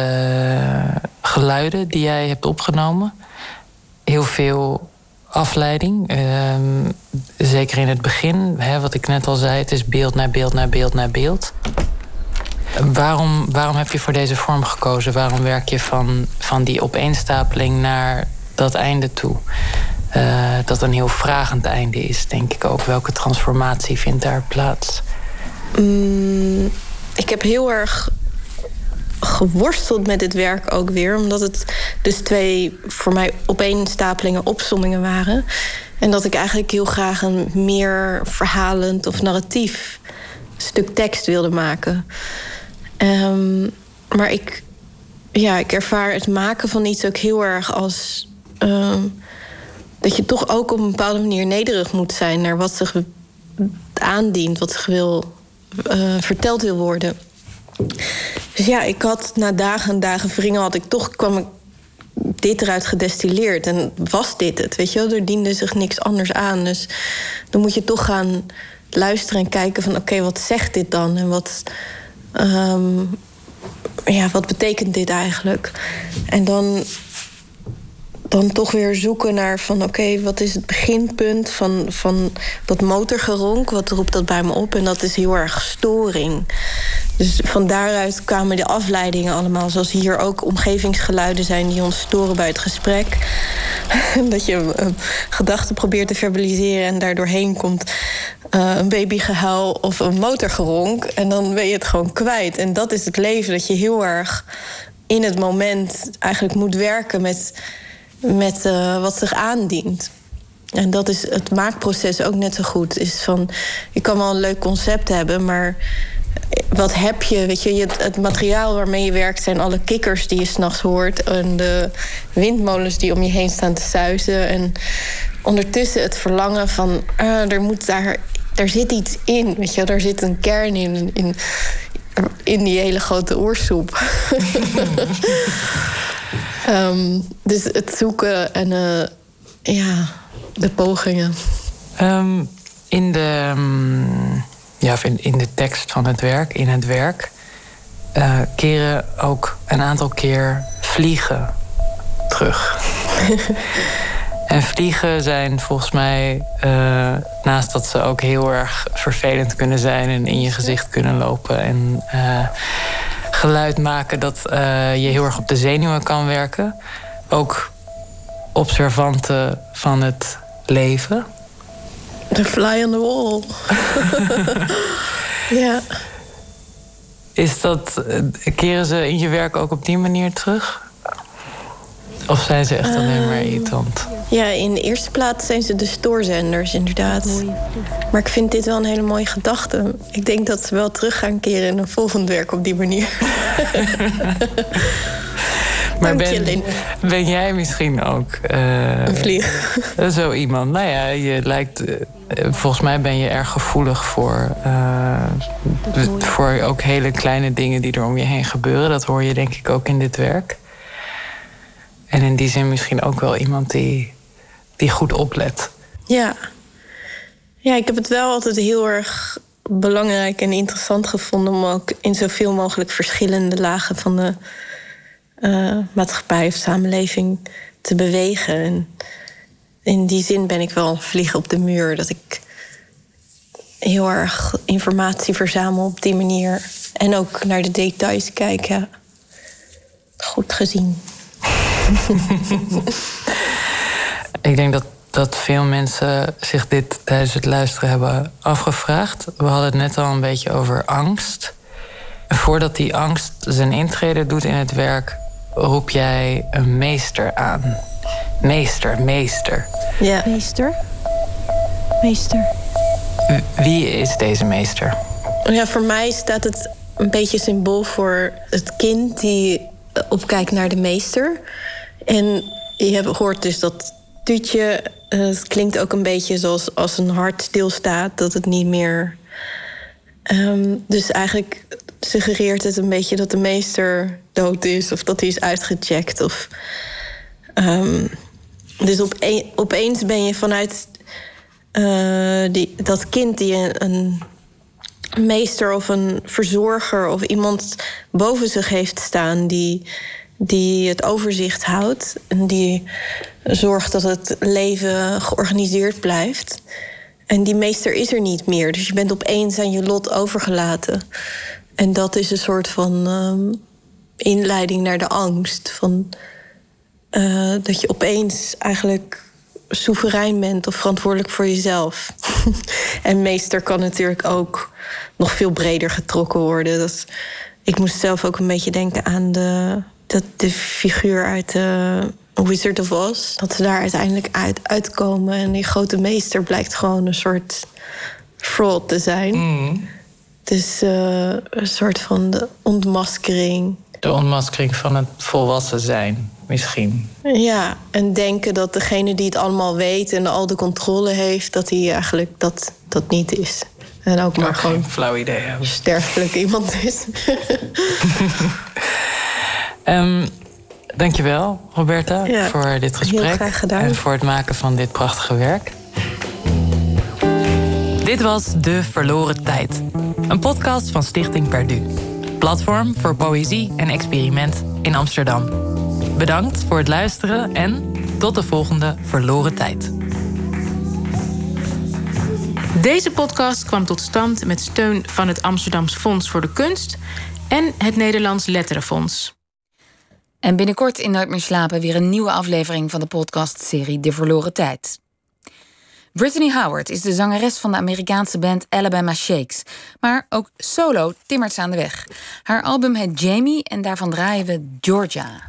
geluiden die jij hebt opgenomen. Heel veel afleiding. Uh, zeker in het begin, hè, wat ik net al zei, het is beeld naar beeld naar beeld naar beeld. Waarom, waarom heb je voor deze vorm gekozen? Waarom werk je van, van die opeenstapeling naar dat einde toe? Uh, dat een heel vragend einde is, denk ik ook. Welke transformatie vindt daar plaats? Mm, ik heb heel erg geworsteld met dit werk ook weer. Omdat het dus twee voor mij opeenstapelingen, opsommingen waren. En dat ik eigenlijk heel graag een meer verhalend of narratief stuk tekst wilde maken. Um, maar ik, ja, ik ervaar het maken van iets ook heel erg als. Um, dat je toch ook op een bepaalde manier nederig moet zijn naar wat zich aandient, wat zich wil uh, verteld wil worden. Dus ja, ik had na dagen en dagen wringen had ik toch kwam ik dit eruit gedestilleerd en was dit het, weet je wel? Er diende zich niks anders aan, dus dan moet je toch gaan luisteren en kijken van oké, wat zegt dit dan en wat um, ja, wat betekent dit eigenlijk? En dan dan toch weer zoeken naar van oké, wat is het beginpunt van, van dat motorgeronk? Wat roept dat bij me op? En dat is heel erg storing. Dus van daaruit kwamen de afleidingen allemaal. Zoals hier ook omgevingsgeluiden zijn die ons storen bij het gesprek. dat je een gedachte probeert te verbaliseren en daardoor heen komt uh, een babygehuil of een motorgeronk. En dan ben je het gewoon kwijt. En dat is het leven, dat je heel erg in het moment eigenlijk moet werken met met uh, wat zich aandient. En dat is het maakproces ook net zo goed. Is van, je kan wel een leuk concept hebben, maar wat heb je? Weet je, het, materiaal waarmee je werkt zijn alle kikkers die je s'nachts hoort. En de windmolens die om je heen staan te suizen. En ondertussen het verlangen van uh, er moet daar. Er zit iets in, weet je, er zit een kern in, in, in die hele grote oorsoep. Um, dus het zoeken en uh, ja, de pogingen. Um, in, de, um, ja, in, in, de tekst van het werk, in het werk, uh, keren ook een aantal keer vliegen terug. en vliegen zijn volgens mij, uh, naast dat ze ook heel erg vervelend kunnen zijn en in je gezicht kunnen lopen en geluid maken dat uh, je heel erg op de zenuwen kan werken. Ook observanten van het leven. The fly on the wall. ja. Is dat, eh, keren ze in je werk ook op die manier terug? Of zijn ze echt alleen maar irritant? Ja, in de eerste plaats zijn ze de stoorzenders, inderdaad. Maar ik vind dit wel een hele mooie gedachte. Ik denk dat ze wel terug gaan keren in een volgend werk op die manier. maar ben, ben, jij misschien ook... Uh, een vlieg. Zo iemand. Nou ja, je lijkt... Uh, volgens mij ben je erg gevoelig voor... Uh, voor ook hele kleine dingen die er om je heen gebeuren. Dat hoor je denk ik ook in dit werk. En in die zin misschien ook wel iemand die, die goed oplet. Ja. Ja, ik heb het wel altijd heel erg belangrijk en interessant gevonden om ook in zoveel mogelijk verschillende lagen van de uh, maatschappij of samenleving te bewegen. En in die zin ben ik wel een vlieg op de muur. Dat ik heel erg informatie verzamel op die manier. En ook naar de details kijken. Goed gezien. ik denk dat, dat veel mensen zich dit tijdens het luisteren hebben afgevraagd. We hadden het net al een beetje over angst. voordat die angst zijn intrede doet in het werk, roep jij een meester aan. Meester, meester. Ja. Meester? Meester. Wie is deze meester? Ja, voor mij staat het een beetje symbool voor het kind die opkijkt naar de meester. En je hoort dus dat tuutje. Uh, het klinkt ook een beetje zoals als een hart stilstaat, dat het niet meer. Um, dus eigenlijk suggereert het een beetje dat de meester dood is of dat hij is uitgecheckt. Of, um, dus opeens ben je vanuit uh, die, dat kind die een, een meester of een verzorger of iemand boven zich heeft staan die die het overzicht houdt en die zorgt dat het leven georganiseerd blijft. En die meester is er niet meer. Dus je bent opeens aan je lot overgelaten. En dat is een soort van um, inleiding naar de angst. Van, uh, dat je opeens eigenlijk soeverein bent of verantwoordelijk voor jezelf. en meester kan natuurlijk ook nog veel breder getrokken worden. Dat, ik moest zelf ook een beetje denken aan de dat de figuur uit de Wizard of Oz... dat ze daar uiteindelijk uit, uitkomen. En die grote meester blijkt gewoon een soort fraud te zijn. Mm. Dus uh, een soort van de ontmaskering. De ontmaskering van het volwassen zijn, misschien. Ja, en denken dat degene die het allemaal weet en al de controle heeft... dat hij eigenlijk dat, dat niet is. En ook maar gewoon flauw idee sterfelijk iemand is. Um, dankjewel, Roberta, voor dit gesprek. En voor het maken van dit prachtige werk. Dit was De Verloren Tijd. Een podcast van Stichting Perdu. Platform voor poëzie en experiment in Amsterdam. Bedankt voor het luisteren en tot de volgende Verloren Tijd. Deze podcast kwam tot stand met steun van het Amsterdams Fonds voor de Kunst en het Nederlands Letterenfonds. En binnenkort in Nooit meer slapen weer een nieuwe aflevering van de podcastserie De Verloren Tijd. Brittany Howard is de zangeres van de Amerikaanse band Alabama Shakes. Maar ook solo timmert ze aan de weg. Haar album heet Jamie en daarvan draaien we Georgia.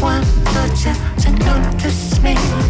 Want but you to notice me.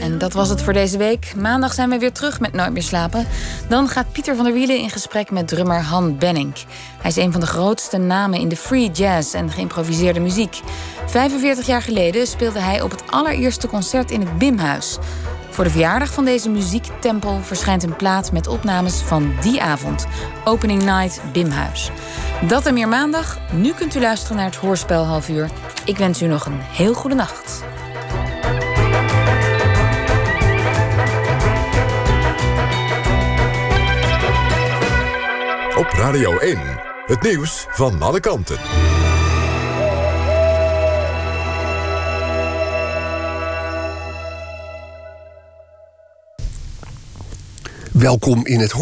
En dat was het voor deze week. Maandag zijn we weer terug met Nooit meer slapen. Dan gaat Pieter van der Wielen in gesprek met drummer Han Benning. Hij is een van de grootste namen in de free jazz en geïmproviseerde muziek. 45 jaar geleden speelde hij op het allereerste concert in het Bimhuis. Voor de verjaardag van deze muziektempel verschijnt een plaat met opnames van die avond. Opening Night Bimhuis. Dat en meer maandag. Nu kunt u luisteren naar het Hoorspel half uur. Ik wens u nog een heel goede nacht. Op Radio 1, het nieuws van alle kanten. Welkom in het